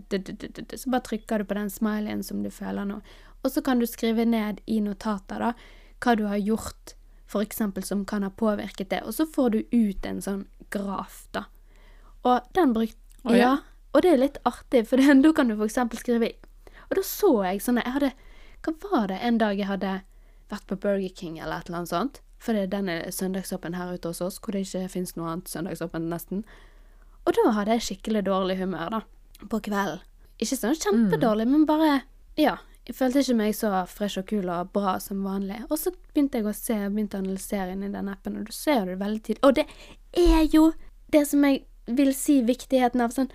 du. Så bare trykker du på den smileyen som du føler nå. Og så kan du skrive ned i notater da, hva du har gjort, for eksempel som kan ha påvirket det. Og så får du ut en sånn graf, da. Og den brukte oh, ja. ja. Og det er litt artig, for (laughs) da kan du eksempel skrive Og da så jeg sånn Jeg hadde Hva var det en dag jeg hadde vært på Burger King eller et eller annet sånt? For det, den denne søndagsåpen her ute hos oss, hvor det ikke fins noe annet søndagsåpent nesten. Og da hadde jeg skikkelig dårlig humør, da. På kvelden. Ikke sånn kjempedårlig, men bare Ja. Jeg følte ikke meg så fresh og kul og bra som vanlig. Og så begynte jeg å se, begynte å analysere inn i den appen, og du ser det veldig tidlig. Og det er jo det som jeg vil si viktigheten av sånn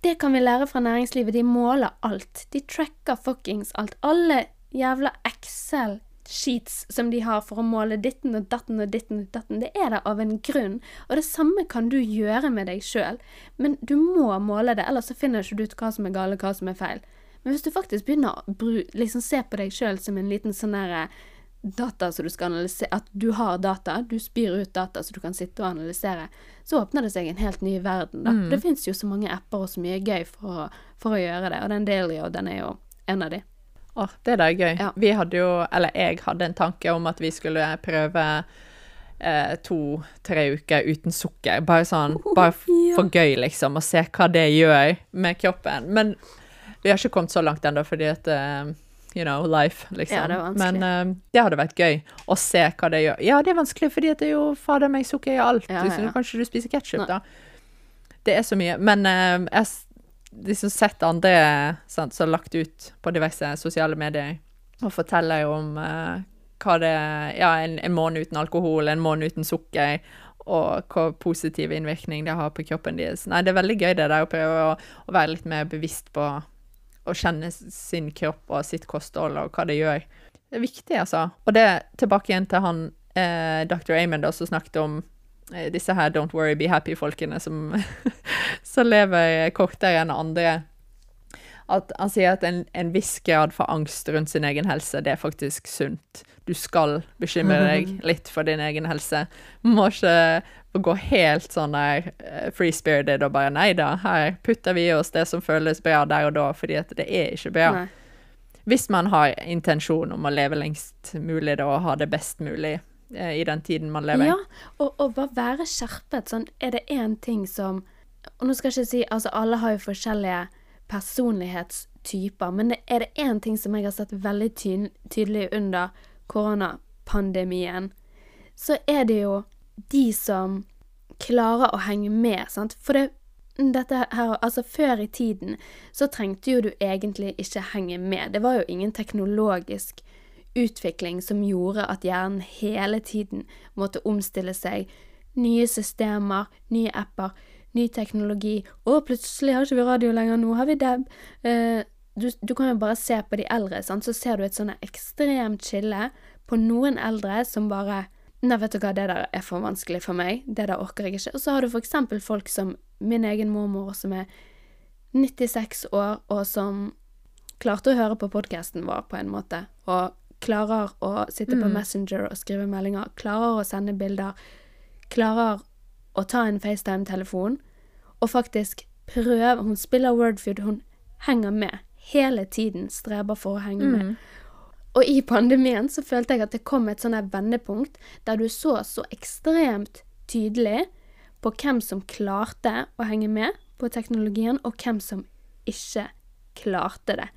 Det kan vi lære fra næringslivet. De måler alt. De tracker fuckings alt. Alle jævla Excel-sheets som de har for å måle ditten og datten og ditten og datten, det er der av en grunn. Og det samme kan du gjøre med deg sjøl. Men du må måle det, ellers så finner ikke ut hva som er galt og hva som er feil. Men hvis du faktisk begynner å liksom se på deg sjøl som en liten sånn derre data som du skal analysere At du har data, du spyr ut data så du kan sitte og analysere, så åpner det seg en helt ny verden, da. Mm. Det fins jo så mange apper og så mye gøy for å, for å gjøre det, og den Dailyo, den er jo en av de. Åh, det der er gøy. Ja. Vi hadde jo, eller jeg hadde en tanke om at vi skulle prøve eh, to-tre uker uten sukker. Bare sånn, bare f- ja. for gøy, liksom, og se hva det gjør med kroppen. Men vi har ikke kommet så langt ennå, fordi at eh, You know, life, liksom. Ja, det. Men uh, det hadde vært gøy å se hva det gjør. Ja, det er vanskelig, fordi at det er jo fader meg sukker i alt. Ja, ja, Liksom, ja. du kanskje ikke du spiser ketsjup, da. Det er så mye. Men uh, jeg har liksom sett andre sant, som har lagt ut på diverse sosiale medier og forteller om eh, hva det Ja, en, en måned uten alkohol, en måned uten sukker, og hva positiv innvirkning det har på kroppen deres. Nei, det er veldig gøy det der å prøve å, å være litt mer bevisst på å kjenne sin kropp og sitt kosthold og hva det gjør. Det er viktig, altså. Og det tilbake igjen til han eh, Dr. Amon som snakket om disse her don't worry, be happy-folkene som, (laughs) som lever kortere enn andre. At han sier at en, en viss grad for angst rundt sin egen helse, det er faktisk sunt. Du skal bekymre (laughs) deg litt for din egen helse. Må ikke gå helt sånn der eh, free-spirited og bare nei da, her putter vi i oss det som føles bra der og da, fordi at det er ikke bra. Nei. Hvis man har intensjon om å leve lengst mulig da, og ha det best mulig eh, i den tiden man lever. i. Ja, og, og bare være skjerpet. Sånn, er det én ting som Og nå skal jeg ikke si Altså, alle har jo forskjellige personlighetstyper, men er det én ting som jeg har sett veldig tydelig under koronapandemien, så er det jo de som klarer å henge med, sant. For det, dette her, altså før i tiden så trengte jo du egentlig ikke henge med. Det var jo ingen teknologisk utvikling som gjorde at hjernen hele tiden måtte omstille seg. Nye systemer, nye apper, ny teknologi. Å, plutselig har ikke vi radio lenger, nå har vi DAB. Eh, du, du kan jo bare se på de eldre, sant? så ser du et sånn ekstremt skille på noen eldre som bare Nei, vet du hva, det der er for vanskelig for meg. Det der orker jeg ikke. Og så har du for eksempel folk som min egen mormor, som er 96 år, og som klarte å høre på podkasten vår på en måte, og klarer å sitte på Mm. Messenger og skrive meldinger, klarer å sende bilder, klarer å ta en FaceTime-telefon, og faktisk prøve Hun spiller Wordfeud, hun henger med. Hele tiden streber for å henge med. Mm. Og i pandemien så følte jeg at det kom et sånn vendepunkt der du så så ekstremt tydelig på hvem som klarte å henge med på teknologien, og hvem som ikke klarte det.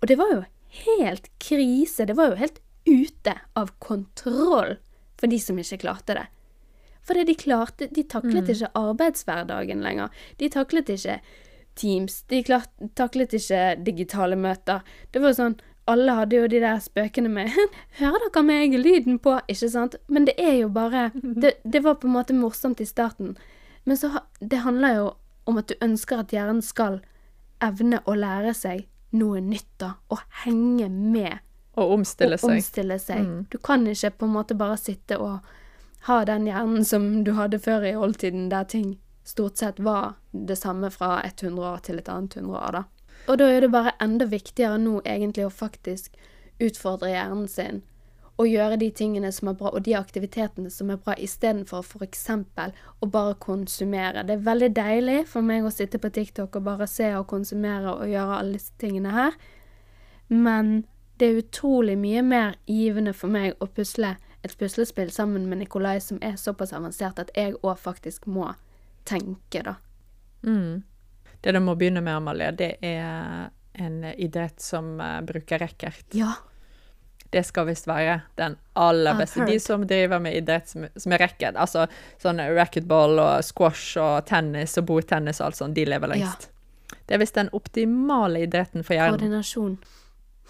Og det var jo helt krise. Det var jo helt ute av kontroll for de som ikke klarte det. Fordi de klarte De taklet ikke arbeidshverdagen lenger. De taklet ikke Teams. De klart, taklet ikke digitale møter. Det var jo sånn Alle hadde jo de der spøkene med (laughs) 'Hører dere meg? Lyden på?' Ikke sant? Men det er jo bare (laughs) Det, det var på en måte morsomt i starten. Men så Det handler jo om at du ønsker at hjernen skal evne å lære seg noe nytt, da. Og henge med Og omstille og seg. omstille seg. Mm. Du kan ikke på en måte bare sitte og ha den hjernen som du hadde før i oldtiden, der ting stort sett var det samme fra et hundre år til et annet hundre år, da. Og da er det bare enda viktigere nå egentlig å faktisk utfordre hjernen sin og gjøre de tingene som er bra, og de aktivitetene som er bra, istedenfor f.eks. å bare konsumere. Det er veldig deilig for meg å sitte på TikTok og bare se og konsumere og gjøre alle disse tingene her, men det er utrolig mye mer givende for meg å pusle et puslespill sammen med Nikolai som er såpass avansert at jeg òg faktisk må tenke, da. Mm. Det du må begynne med, Amalie, det er en idrett som eh, bruker racket. Ja. Det skal visst være den aller beste. De som driver med idrett som, som er racket, altså sånn racketball og squash og tennis og bordtennis og alt sånt, de lever lengst. Det er visst den optimale idretten for hjernen. Koordinasjon.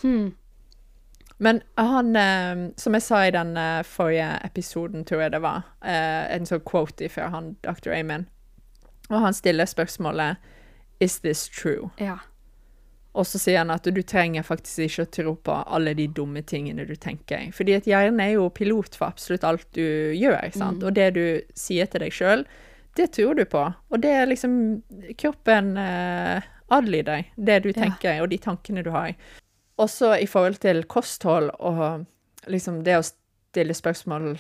Hmm. Men han, eh, som jeg sa i den eh, forrige episoden, tror jeg det var, eh, en sånn quote fra han Dr. Amen, og han stiller spørsmålet Is this true? Ja. Og så sier han at du trenger faktisk ikke å tro på alle de dumme tingene du tenker. Fordi at hjernen er jo pilot for absolutt alt du gjør, sant? Og det du sier til deg sjøl, det tror du på. Og det er liksom Kroppen eh, adlyder det du Ja. tenker, og de tankene du har. Også i forhold til kosthold og liksom det å stille spørsmål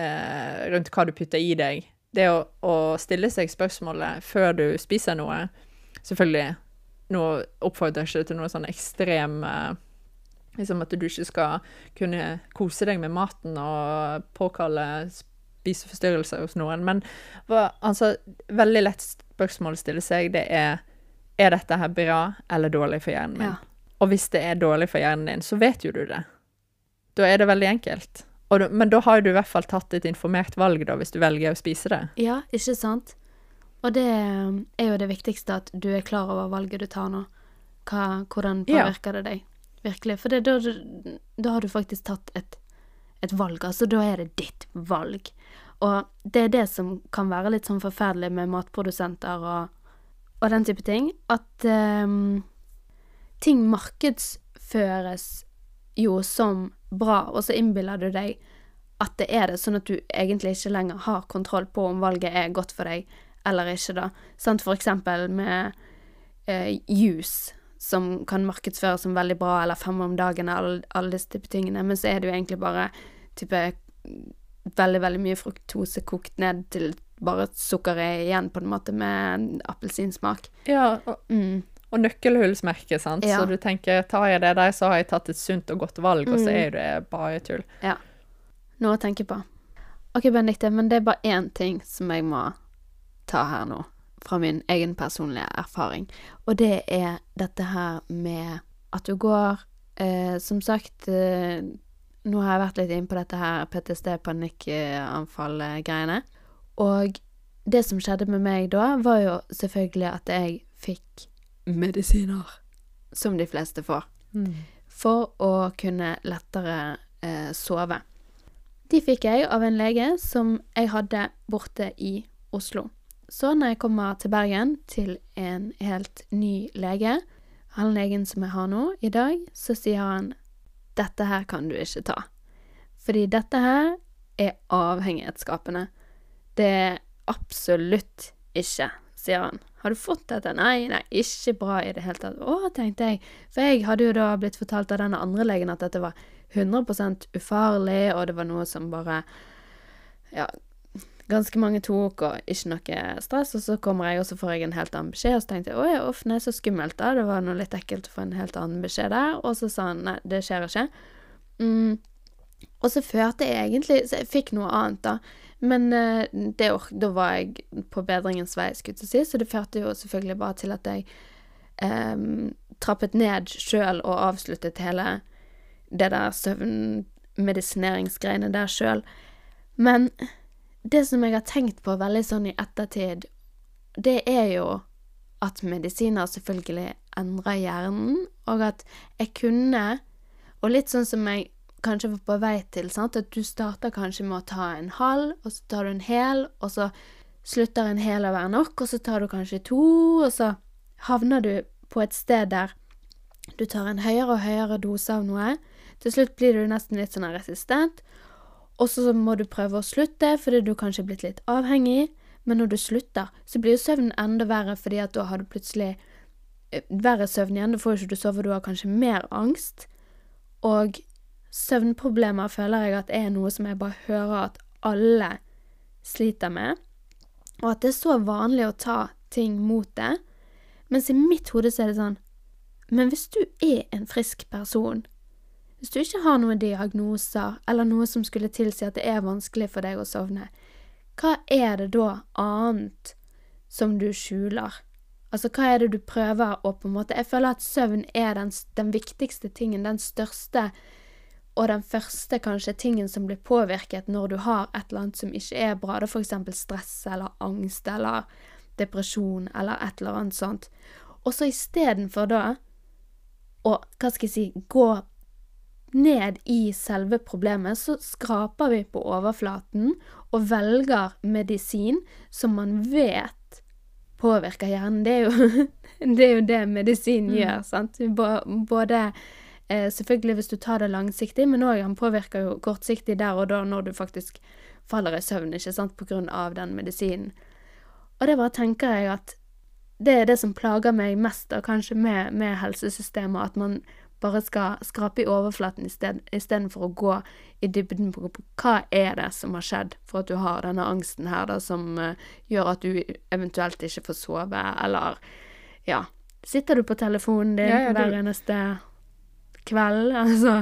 eh, rundt hva du putter i deg. Det å, å stille seg spørsmålet før du spiser noe Selvfølgelig, nå oppfordrer jeg ikke til noe sånn ekstrem eh, Liksom at du ikke skal kunne kose deg med maten og påkalle spiseforstyrrelser hos noen. Men altså, veldig lett spørsmål å stille seg, det er er dette her bra eller dårlig for hjernen min? Ja. Og hvis det er dårlig for hjernen din, så vet jo du det. Da er det veldig enkelt. Da, men da har du i hvert fall tatt et informert valg, da, hvis du velger å spise det. Ja, ikke sant? Og det er jo det viktigste, at du er klar over valget du tar nå. Hva, hvordan påvirker det deg? Virkelig. For det, da, da har du faktisk tatt et, et valg. Altså, da er det ditt valg. Og det er det som kan være litt sånn forferdelig med matprodusenter og, og den type ting. At um, ting markedsføres jo som bra, og så innbiller du deg at det er det, sånn at du egentlig ikke lenger har kontroll på om valget er godt for deg eller ikke, da. Sant, for eksempel med eh, juice, som kan markedsføres som veldig bra, eller fem om dagen, alle, alle disse type tingene, men så er det jo egentlig bare type veldig, veldig mye fruktose kokt ned til bare sukkeret igjen, på en måte, med appelsinsmak. Ja, og, Mm. og nøkkelhullsmerket, sant. Ja. Så du tenker tar jeg det der, så har jeg tatt et sunt og godt valg, og så Mm. er det bare tull. Noe å tenke på. Ok, Benedicte, men det er bare én ting som jeg må ta her nå, fra min egen personlige erfaring. Og det er dette her med at du går eh, Som sagt, eh, nå har jeg vært litt inne på dette her PTSD, panikkanfall-greiene. Og det som skjedde med meg da, var jo selvfølgelig at jeg fikk medisiner. Som de fleste får for å kunne lettere eh, sove. De fikk jeg av en lege som jeg hadde borte i Oslo. Så når jeg kommer til Bergen, til en helt ny lege, han legen som jeg har nå i dag, så sier han dette her kan du ikke ta. Fordi dette her er avhengighetsskapende. Det er absolutt ikke, sier han. Har du fått dette? Nei, nei, ikke bra i det hele tatt. Å, tenkte jeg. For jeg hadde jo da blitt fortalt av denne andre legen at dette var 100% ufarlig, og det var noe som bare Ja, ganske mange tok, og ikke noe stress. Og så kommer jeg, og så får jeg en helt annen beskjed, og så tenkte jeg å ja, uff, nei, så skummelt, da. Det var noe litt ekkelt å få en helt annen beskjed der. Og så sa han nei, det skjer ikke. Mm. Og så førte jeg egentlig Så jeg fikk noe annet, da. Men eh, det, da var jeg på bedringens vei, skulle jeg si, så det førte jo selvfølgelig bare til at jeg um, trappet ned sjøl og avsluttet hele det der søvnmedisineringsgreiene der sjøl. Men det som jeg har tenkt på veldig sånn i ettertid, det er jo at medisiner selvfølgelig endrer hjernen, og at jeg kunne Og litt sånn som jeg kanskje var på vei til, sant, at du starter kanskje med å ta en halv, og så tar du en hel, og så slutter en hel å være nok, og så tar du kanskje to, og så havner du på et sted der du tar en høyere og høyere dose av noe. Til slutt blir du nesten litt sånn resistent, og så må du prøve å slutte fordi du kanskje er blitt litt avhengig. Men når du slutter, så blir jo søvnen enda verre, fordi at da har du plutselig eh, verre søvn igjen. Da får ikke du sove, du har kanskje mer angst. Og søvnproblemer føler jeg at er noe som jeg bare hører at alle sliter med. Og at det er så vanlig å ta ting mot det. Mens i mitt hode så er det sånn Men hvis du er en frisk person, hvis du ikke har noen diagnoser eller noe som skulle tilsi at det er vanskelig for deg å sovne, hva er det da annet som du skjuler? Altså, hva er det du prøver å på en måte Jeg føler at søvn er den, den viktigste tingen, den største og den første kanskje tingen som blir påvirket når du har et eller annet som ikke er bra, da for eksempel stress eller angst eller depresjon eller et eller annet sånt. Og så istedenfor da å, hva skal jeg si, gå ned i selve problemet, så skraper vi på overflaten og velger medisin som man vet påvirker hjernen. Det er jo (laughs) det, er jo det medisin gjør, sant. Både eh, selvfølgelig hvis du tar det langsiktig, men òg han påvirker jo kortsiktig der og da når du faktisk faller i søvn, ikke sant, på grunn av den medisinen. Og det bare tenker jeg at det er det som plager meg mest, da, kanskje med, med helsesystemet, at man bare skal skrape i overflaten isted- istedenfor å gå i dybden på, hva er det som har skjedd for at du har denne angsten her, da, som eh, gjør at du eventuelt ikke får sove, eller ja. Sitter du på telefonen din Ja, ja, hver eneste kveld, altså?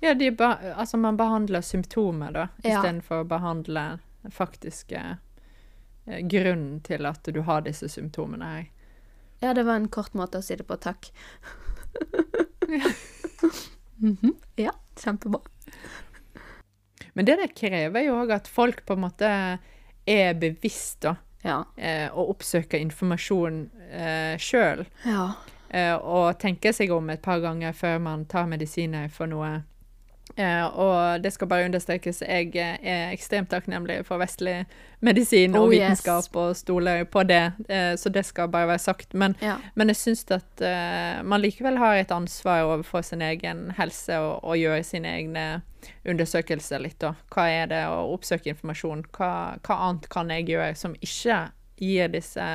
Ja, de ba altså man behandler symptomer, da, Ja. istedenfor å behandle den faktiske eh, grunnen til at du har disse symptomene her. Ja, det var en kort måte å si det på. Takk. Mhm. Ja, kjempebra. Men det der krever jo òg at folk på en måte er bevisst, da, Ja. eh, og oppsøker informasjon eh, sjøl. Ja. eh, og tenker seg om et par ganger før man tar medisiner for noe. Eh, og det skal bare understrekes, jeg eh, er ekstremt takknemlig for vestlig medisin og Oh, yes. vitenskap og stoler på det, eh, så det skal bare være sagt. Men, Ja. men jeg syns at man likevel har et ansvar overfor sin egen helse og, og gjøre sine egne undersøkelser litt, da. Hva er det å oppsøke informasjon? Hva, hva annet kan jeg gjøre som ikke gir disse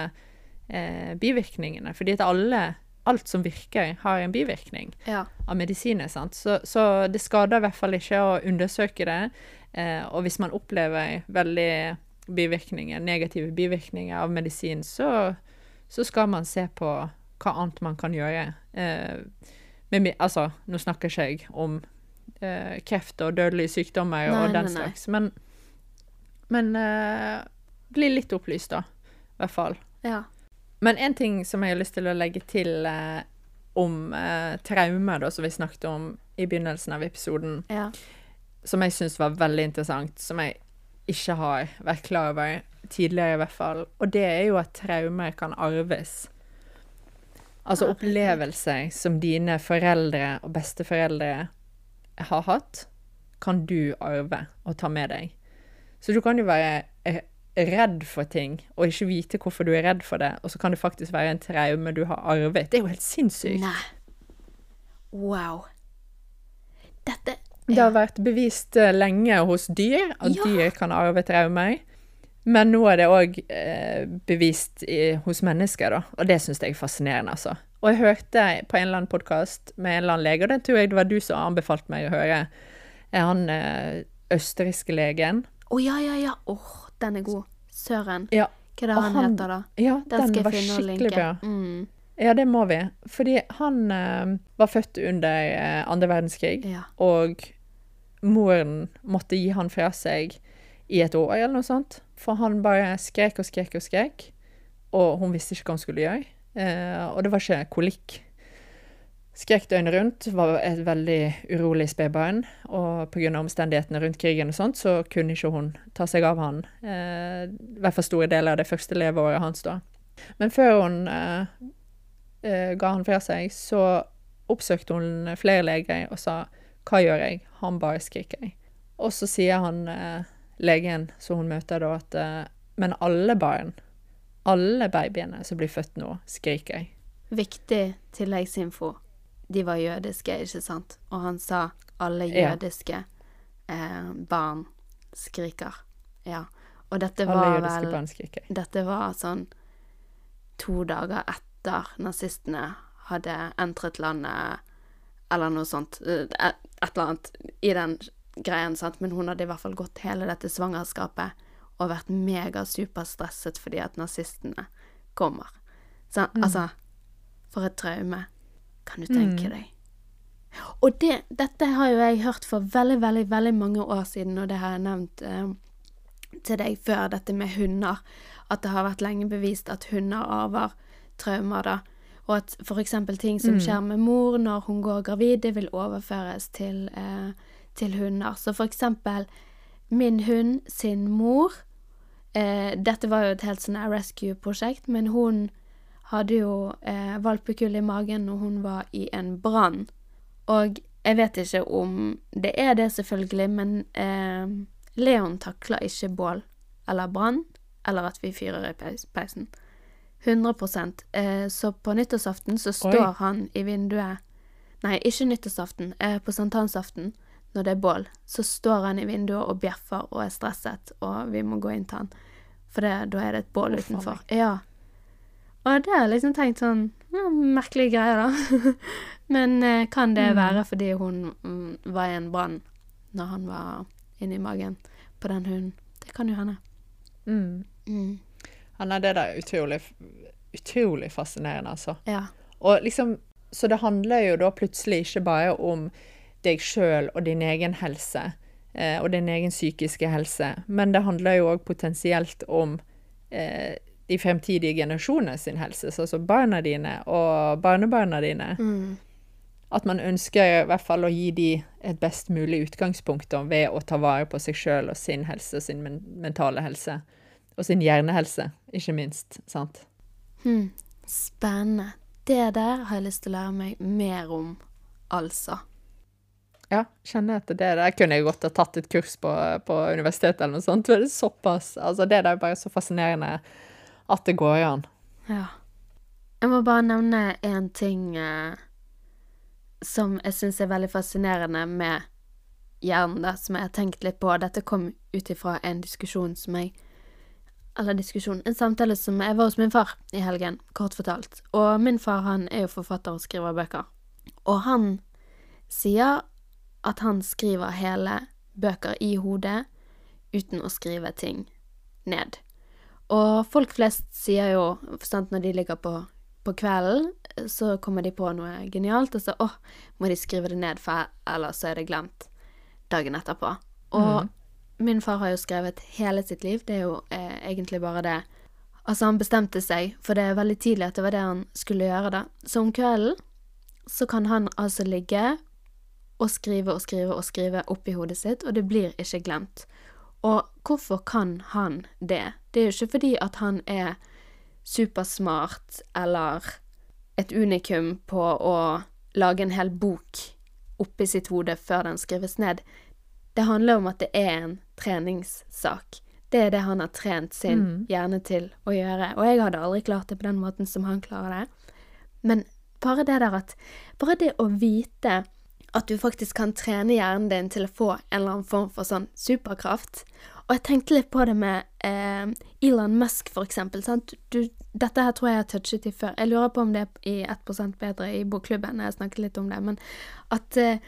eh, bivirkningene? Fordi at alle alt som virker, har en bivirkning ja. av medisiner. Sant? Så, så det skader i hvert fall ikke å undersøke det. Eh, og hvis man opplever veldig bivirkninger, negative bivirkninger av medisin, så, så skal man se på hva annet man kan gjøre. Eh, med, altså, nå snakker ikke jeg om eh, kreft og dødelige sykdommer Nei, og den nei, nei. slags, men, men eh, bli litt opplyst, da. I hvert fall. ja. Men en ting som jeg har lyst til å legge til eh, om eh, traumer, da, som vi snakket om i begynnelsen av episoden, ja. som jeg syns var veldig interessant, som jeg ikke har vært klar over tidligere, i hvert fall, og det er jo at traumer kan arves. Altså opplevelser som dine foreldre og besteforeldre har hatt, kan du arve og ta med deg. Så du kan jo være eh, redd for ting, og ikke vite hvorfor du er redd for det, og så kan det faktisk være en traume du har arvet. Det er jo helt sinnssykt. Nei. Wow. Dette Det har vært bevist eh, lenge hos dyr at Ja. dyr kan arve traumer. Men nå er det òg eh, bevist i, hos mennesker, da. Og det syns jeg er fascinerende, altså. Og jeg hørte på en eller annen podkast med en eller annen lege, og den tror jeg det var du som anbefalte meg å høre. Er han eh, østerrikske legen? Å ja, ja, ja. Åh, den er god. Søren. Ja. Hva er det han, han- heter, da? Ja, Den den, var skikkelig bra. Mm. Ja, det må vi. Fordi han uh, var født under andre verdenskrig. Ja. Og moren måtte gi han fra seg i et år eller noe sånt. For han bare skrek og skrek og skrek, og hun visste ikke hva hun skulle gjøre. Uh, og det var ikke kolikk. Skrek døgnet rundt, var et veldig urolig spedbarn. Og pga. omstendighetene rundt krigen og sånt, så kunne ikke hun ta seg av han. Eh, I hvert fall store deler av det første leveåret hans, da. Men før hun eh, eh, ga han fra seg, så oppsøkte hun flere leger og sa hva gjør jeg? Han bare skriker. Og så sier han eh, legen som hun møter da, at eh, men alle barn, alle babyene som blir født nå, skriker. Viktig tilleggsinfo. De var jødiske, ikke sant? Og han sa alle jødiske eh, barn skriker. Ja. Og dette var vel. Dette var sånn to dager etter nazistene hadde entret landet, eller noe sånt. eh, Et et eller annet i den greien, sant. Men hun hadde i hvert fall gått hele dette svangerskapet og vært megasuperstresset fordi at nazistene kommer. Så, Altså, for et traume. Kan du tenke deg? Og det, dette har jo jeg hørt for veldig, veldig, veldig mange år siden, og det har jeg nevnt eh, til deg før, dette med hunder. At det har vært lenge bevist at hunder arver traumer, da. Og at eksempel ting som skjer med mor når hun går gravid, det vil overføres til, eh, til hunder. Så eksempel min hund sin mor eh, Dette var jo et helt sånn rescue-prosjekt, men hun hadde jo eh, valpekull i magen når hun var i en brann. Og jeg vet ikke om det er det, selvfølgelig, men eh, Leon takler ikke bål eller brann, eller at vi fyrer i peis- peisen. 100 eh, Så på nyttårsaften så står Oi. han i vinduet Nei, ikke nyttårsaften, eh, på sankthansaften, når det er bål, så står han i vinduet og bjeffer og er stresset, og vi må gå inn til han. For det, da er det et bål oh, utenfor. Ja. Og det har jeg liksom tenkt sånn ja, Merkelige greier, da. (laughs) Men eh, kan det Mm. være fordi hun mm, var i en brann når han var inni magen på den hunden? Det kan jo hende. Mm. Mm. Ja, nei, det er da utrolig, utrolig fascinerende, altså. Ja. Og liksom, så det handler jo da plutselig ikke bare om deg sjøl og din egen helse, eh, og din egen psykiske helse, men det handler jo òg potensielt om eh, de fremtidige generasjonene sin helse, så altså barna dine og barnebarna dine. Mm. At man ønsker i hvert fall å gi de et best mulig utgangspunkt da, ved å ta vare på seg sjøl og sin helse, og sin men mentale helse. Og sin hjernehelse, ikke minst. sant? Hmm. Spennende. Det der har jeg lyst til å lære meg mer om, altså. Ja, kjenner jeg at det der kunne jeg godt ha tatt et kurs på, på universitetet eller noe sånt. Det er såpass Altså, det der er bare så fascinerende at det går an. Ja. Jeg må bare nevne én ting eh, som jeg syns er veldig fascinerende med hjernen, da, som jeg har tenkt litt på. Dette kom ut ifra en diskusjon som jeg Eller diskusjon, en samtale som jeg var hos min far i helgen, kort fortalt. Og min far, han er jo forfatter og skriver bøker. Og han sier at han skriver hele bøker i hodet uten å skrive ting ned. Og folk flest sier jo, når de ligger på, på kvelden, så kommer de på noe genialt, og så åh, må de skrive det ned, for ellers så er det glemt dagen etterpå. Og min far har jo skrevet hele sitt liv, det er jo eh, egentlig bare det. Altså, han bestemte seg, for det er veldig tidlig at det var det han skulle gjøre, da. Så om kvelden så kan han altså ligge og skrive og skrive og skrive oppi hodet sitt, og det blir ikke glemt. Og hvorfor kan han det? Det er jo ikke fordi at han er supersmart eller et unikum på å lage en hel bok oppi sitt hode før den skrives ned. Det handler om at det er en treningssak. Det er det han har trent sin hjerne til å gjøre. Og jeg hadde aldri klart det på den måten som han klarer det. Men bare det der at Bare det å vite at du faktisk kan trene hjernen din til å få en eller annen form for sånn superkraft. Og jeg tenkte litt på det med eh, Elon Musk, for eksempel. Du, dette her tror jeg jeg har touchet i før. Jeg lurer på om det er i 1% bedre i bokklubben, jeg snakket litt om det. Men at eh,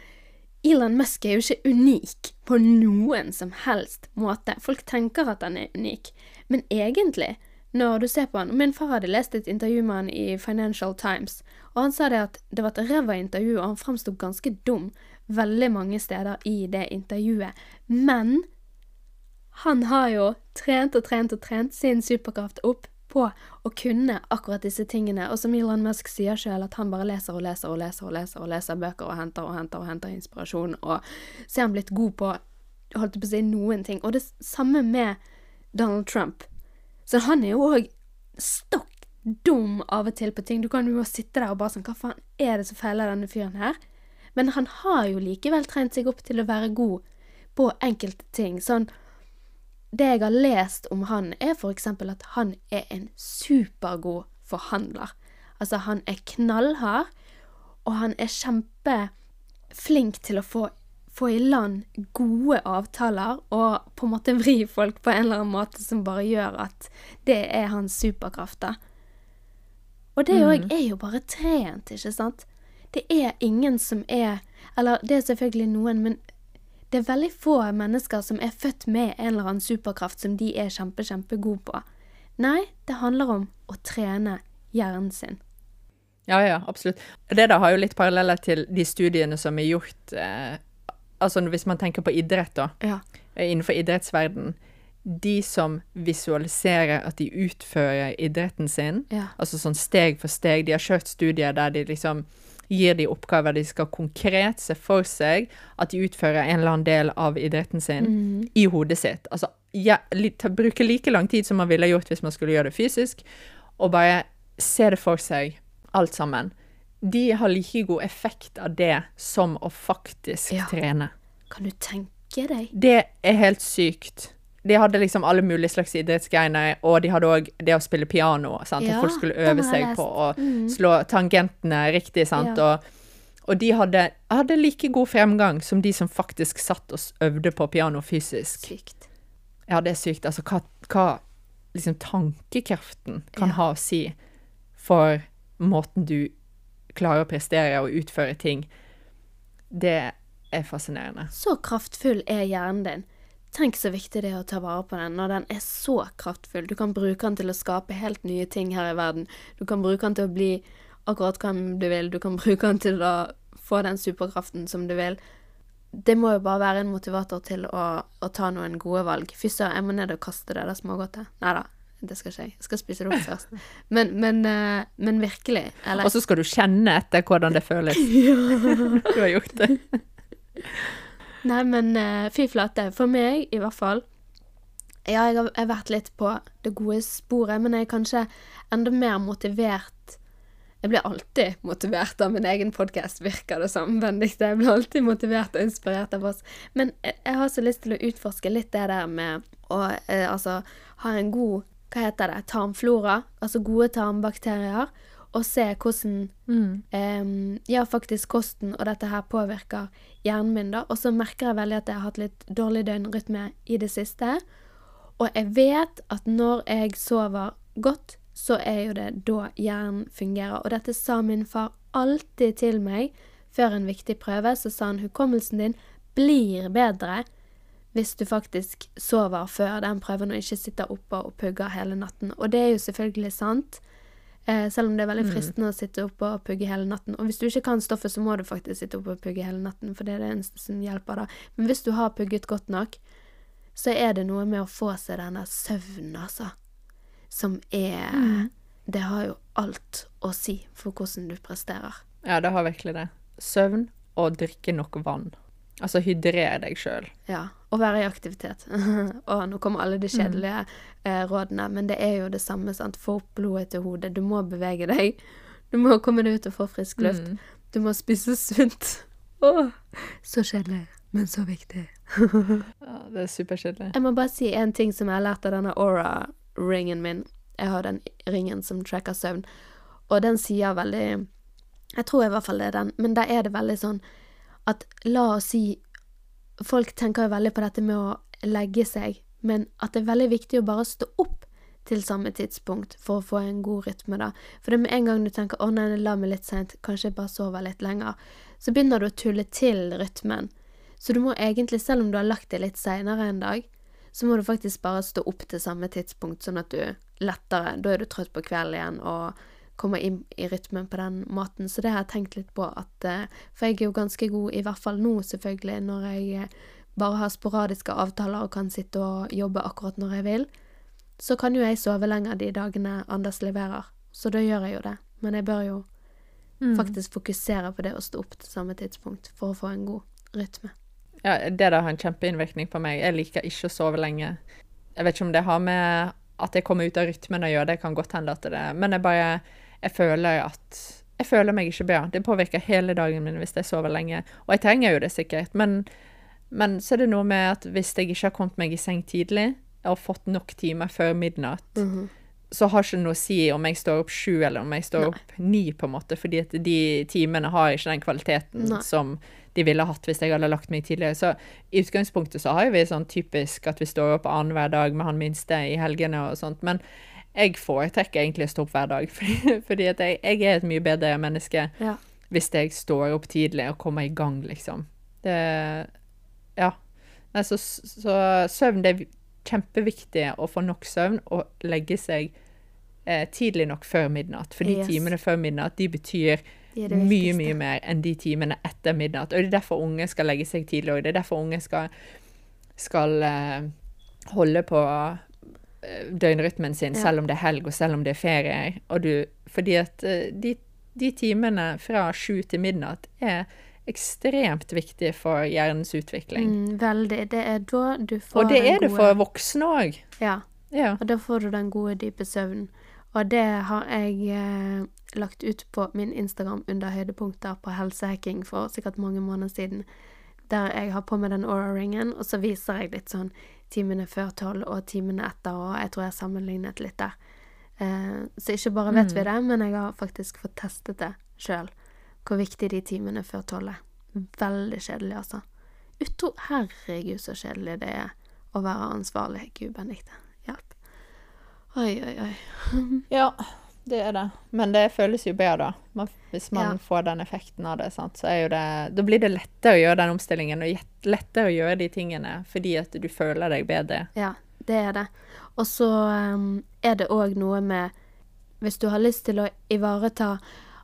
Elon Musk er jo ikke unik på noen som helst måte. Folk tenker at han er unik, men egentlig, når du ser på han Min far hadde lest et intervju med han i Financial Times, og han sa det at det var et ræva intervju, og han framsto ganske dum veldig mange steder i det intervjuet. Men han har jo trent og trent og trent sin superkraft opp på å kunne akkurat disse tingene, og som Elon Musk sier sjøl, at han bare leser og leser og leser og leser og leser bøker og henter og henter og henter inspirasjon, og så er han blitt god på holdt på å si noen ting. Og det samme med Donald Trump. Så han er jo òg stokk dum av og til på ting. Du kan jo sitte der og bare sånn Hva faen er det som feiler denne fyren her? Men han har jo likevel trent seg opp til å være god på enkelte ting. Sånn det jeg har lest om han, er eksempel at han er en supergod forhandler. Altså, han er knallhard, og han er kjempeflink til å få, få i land gode avtaler, og på en måte vri folk på en eller annen måte som bare gjør at det er hans superkraft, da. Og det òg er jo bare trent, ikke sant? Det er ingen som er Eller det er selvfølgelig noen, men det er veldig få mennesker som er født med en eller annen superkraft som de er kjempe, kjempegode på. Nei, det handler om å trene hjernen sin. Ja, ja, absolutt. Det der har jo litt paralleller til de studiene som er gjort eh, Altså hvis man tenker på idrett, da. Ja. eh, Innenfor idrettsverdenen. De som visualiserer at de utfører idretten sin, Ja. altså sånn steg for steg De har kjørt studier der de liksom gir de oppgaver de skal konkret se for seg at de utfører en eller annen del av idretten sin i hodet sitt. Altså ja, bruke like lang tid som man ville gjort hvis man skulle gjøre det fysisk, og bare se det for seg, alt sammen. De har like god effekt av det som å faktisk Ja. trene. Kan du tenke deg? Det er helt sykt. De hadde liksom alle mulige slags idrettsgreier, og de hadde òg det å spille piano. Sant? Ja, at folk skulle øve seg på å Mm. slå tangentene riktig, sant. Ja. Og, og de hadde, hadde like god fremgang som de som faktisk satt og øvde på piano fysisk. Sykt. Ja, det er sykt. Altså, hva, hva liksom tankekraften kan Ja. ha å si for måten du klarer å prestere og utføre ting. Det er fascinerende. Så kraftfull er hjernen din. Tenk så viktig det er å ta vare på den når den er så kraftfull. Du kan bruke den til å skape helt nye ting her i verden. Du kan bruke den til å bli akkurat hvem du vil. Du kan (laughs) bruke den til å få den superkraften som du vil. Det må jo bare være en motivator til å, å ta noen gode valg. Fy søren, jeg må ned og kaste det der smågodtet. Nei da, det skal ikke jeg. Jeg skal spise det opp først. (laughs) Men, men, eh, men virkelig. Eller Og så skal du kjenne etter hvordan det føles. (laughs) du har gjort det. Nei, men eh, fy flate. For meg, i hvert fall Ja, jeg har, vært litt på det gode sporet, men jeg er kanskje enda mer motivert Jeg blir alltid motivert av min egen podkast, virker det som. Benedicte. Jeg blir alltid motivert og inspirert av oss. Men jeg, har så lyst til å utforske litt det der med å eh, altså ha en god Hva heter det? Tarmflora. Altså gode tarmbakterier. Og se hvordan Em, ja, faktisk kosten og dette her påvirker hjernen min, da. Og så merker jeg veldig at jeg har hatt litt dårlig døgnrytme i det siste. Og jeg vet at når jeg sover godt, så er jo det da hjernen fungerer. Og dette sa min far alltid til meg før en viktig prøve. Så sa han hukommelsen din blir bedre hvis du faktisk sover før den prøven og ikke sitter oppe og pugger hele natten. Og det er jo selvfølgelig sant. Eh, selv om det er veldig fristende å sitte oppe og pugge hele natten. Og hvis du ikke kan stoffet, så må du faktisk sitte oppe og pugge hele natten, for det er det eneste som hjelper da. Men hvis du har pugget godt nok, så er det noe med å få seg denne søvnen, altså. Som er Det har jo alt å si for hvordan du presterer. Ja, det har virkelig det. Søvn og drikke nok vann. Altså hydrer deg sjøl. Ja, å være i aktivitet. (laughs) og nå kommer alle de kjedelige eh, rådene, men det er jo det samme, sant. Få opp blodet til hodet. Du må bevege deg. Du må komme deg ut og få frisk luft. Du må spise sunt. (laughs) Åh, så kjedelig, men så viktig. (laughs) Ja, det er superkjedelig. Jeg må bare si en ting som jeg har lært av denne Aura-ringen min. Jeg har den ringen som tracker søvn, og den sier veldig Jeg tror i hvert fall det er den, men da er det veldig sånn at la oss si Folk tenker jo veldig på dette med å legge seg, men at det er veldig viktig å bare stå opp til samme tidspunkt for å få en god rytme, da. For det med en gang du tenker 'å nei, la meg litt seint, kanskje jeg bare sover litt lenger', så begynner du å tulle til rytmen. Så du må egentlig, selv om du har lagt deg litt seinere en dag, så må du faktisk bare stå opp til samme tidspunkt, sånn at du lettere Da er du trøtt på kvelden igjen og kommer inn i rytmen på den måten. Så det har jeg tenkt litt på at eh, For jeg er jo ganske god, i hvert fall nå, selvfølgelig, når jeg eh, bare har sporadiske avtaler og kan sitte og jobbe akkurat når jeg vil. Så kan jo jeg sove lenger de dagene Anders leverer. Så da gjør jeg jo det. Men jeg bør jo faktisk fokusere på det å stå opp til samme tidspunkt for å få en god rytme. Ja, det der har en kjempeinnvirkning på meg. Jeg liker ikke å sove lenge. Jeg vet ikke om det har med at jeg kommer ut av rytmen å gjøre, det kan godt hende at det er Men jeg bare Jeg føler at Jeg føler meg ikke bra. Det påvirker hele dagen min hvis jeg sover lenge. Og jeg trenger jo det sikkert, men, men så er det noe med at hvis jeg ikke har kommet meg i seng tidlig, og fått nok timer før midnatt, så har ikke det noe å si om jeg står opp sju eller om jeg står opp ni, på en måte, fordi at de timene har ikke den kvaliteten Nei. som de ville hatt hvis jeg hadde lagt meg tidligere. Så i utgangspunktet så har jo vi sånn typisk at vi står opp annenhver dag med han minste i helgene og sånt, men jeg foretrekker egentlig å stå opp hver dag, (laughs) fordi, fordi at jeg, jeg er et mye bedre menneske Ja. hvis jeg står opp tidlig og kommer i gang, liksom. Det Ja. Nei, så, så søvn, det er kjempeviktig å få nok søvn og legge seg eh, tidlig nok før midnatt. For de Yes. timene før midnatt, de betyr De er det mye, mye mer enn de timene etter midnatt. Og det er derfor unge skal legge seg tidlig, òg. det er derfor unge skal, skal eh, holde på døgnrytmen sin, selv om det er helg, og selv om det er ferie. Og du, fordi at eh, de, de timene fra sju til midnatt er ekstremt viktige for hjernens utvikling. Mm, veldig. Det er da du får Og det er det gode- for voksne òg. Ja. Ja. Og da får du den gode, dype søvnen. Og det har jeg eh, lagt ut på min Instagram under høydepunkter på helsehacking for sikkert mange måneder siden. Der jeg har på meg den Aura-ringen, og så viser jeg litt sånn timene før tolv og timene etter, og jeg tror jeg har sammenlignet litt der. Eh, så ikke bare vet vi det, men jeg har faktisk fått testet det sjøl. Hvor viktig de timene før tolv er. Veldig kjedelig, altså. Utro Herregud, så kjedelig det er å være ansvarlig. Gud benedikte. Hjelp. Oi, oi, oi. (laughs) ja. Det er det. Men det føles jo bedre, da. Man, hvis man Ja. får den effekten av det, sant? så det Da blir det lettere å gjøre den omstillingen, og lettere å gjøre de tingene fordi at du føler deg bedre. Ja, det er det. Og så um, er det òg noe med Hvis du har lyst til å ivareta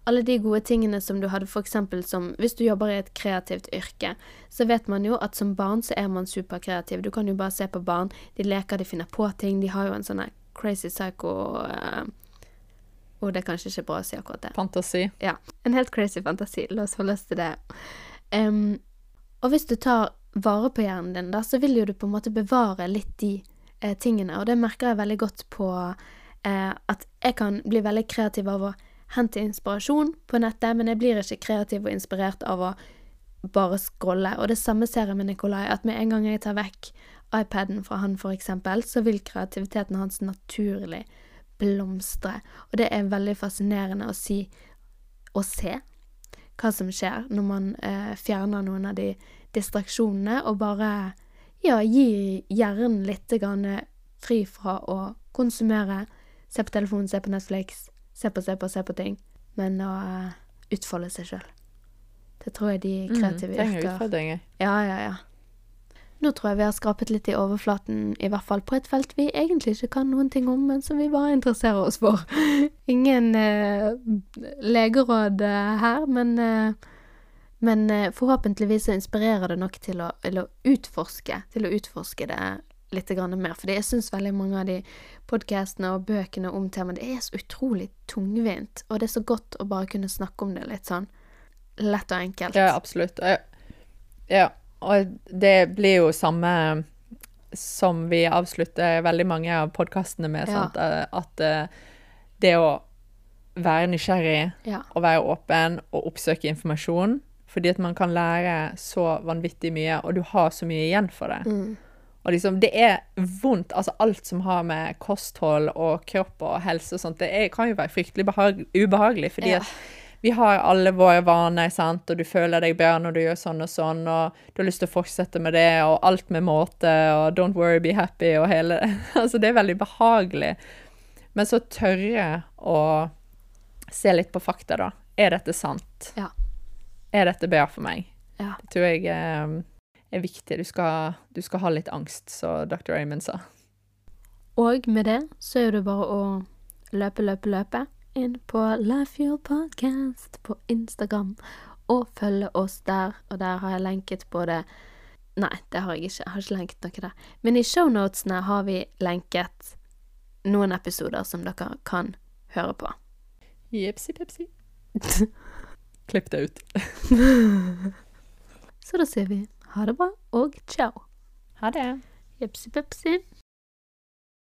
alle de gode tingene som du hadde f.eks. som Hvis du jobber i et kreativt yrke, så vet man jo at som barn så er man superkreativ. Du kan jo bare se på barn. De leker, de finner på ting. De har jo en sånn crazy psycho uh, Og det er kanskje ikke bra å si akkurat det. Fantasi. Ja. En helt crazy fantasi. La oss holde oss til det. Um, og hvis du tar vare på hjernen din, da, så vil jo du på en måte bevare litt de eh, tingene. Og det merker jeg veldig godt på eh, at jeg kan bli veldig kreativ av å hente inspirasjon på nettet, men jeg blir ikke kreativ og inspirert av å bare scrolle. Og det samme ser jeg med Nikolai, at med en gang jeg tar vekk iPaden fra han, eksempel, så vil kreativiteten hans naturlig blomstre. Og det er veldig fascinerende å si å se hva som skjer når man eh, fjerner noen av de distraksjonene, og bare ja, gi hjernen litt grann fri fra å konsumere, se på telefonen, se på Netflix, se på, se på, se på ting, men å eh, utfolde seg sjøl. Det tror jeg de kreative Mm, trenger utfordringer. ja, ja, ja. Nå tror jeg vi har skrapet litt i overflaten, i hvert fall på et felt vi egentlig ikke kan noen ting om, men som vi bare interesserer oss for. (laughs) Ingen eh, legeråd eh, her, men, eh, men eh, forhåpentligvis inspirerer det nok til å, å utforske, til å utforske det litt mer. Fordi jeg syns veldig mange av de podkastene og bøkene om temaet, det er så utrolig tungvint, og det er så godt å bare kunne snakke om det litt sånn lett og enkelt. Ja, absolutt. Ja, Ja, og det blir jo samme som vi avslutter veldig mange av podkastene med, Ja. Eh, at eh, det å være nysgjerrig Ja. å være åpen og oppsøke informasjon. Fordi at man kan lære så vanvittig mye, og du har så mye igjen for det. Mm. Og liksom, det er vondt. Altså alt som har med kosthold og kropp og helse og sånt, det er, kan jo være fryktelig ubehagelig. Fordi Ja. at vi har alle våre vaner, sant, og du føler deg bedre når du gjør sånn og sånn, og du har lyst til å fortsette med det, og alt med måte, og don't worry, be happy, og hele (laughs) Altså, det er veldig behagelig. Men så tørre å se litt på fakta, da. Er dette sant? Ja. Er dette bra for meg? Ja. Det tror jeg eh, er viktig. Du skal, du skal ha litt angst, som dr. Raymond sa. Og med det så er det bare å løpe, løpe, løpe inn på Your Podcast på Instagram og følge oss der. Og der har jeg lenket både Nei, det har jeg ikke. Jeg har ikke lenket noe der. Men i shownotene har vi lenket noen episoder som dere kan høre på. Jepsi pepsi. (laughs) Klipp det ut. Så da sier vi ha det bra og ciao. Ha det. Jepsi pepsi.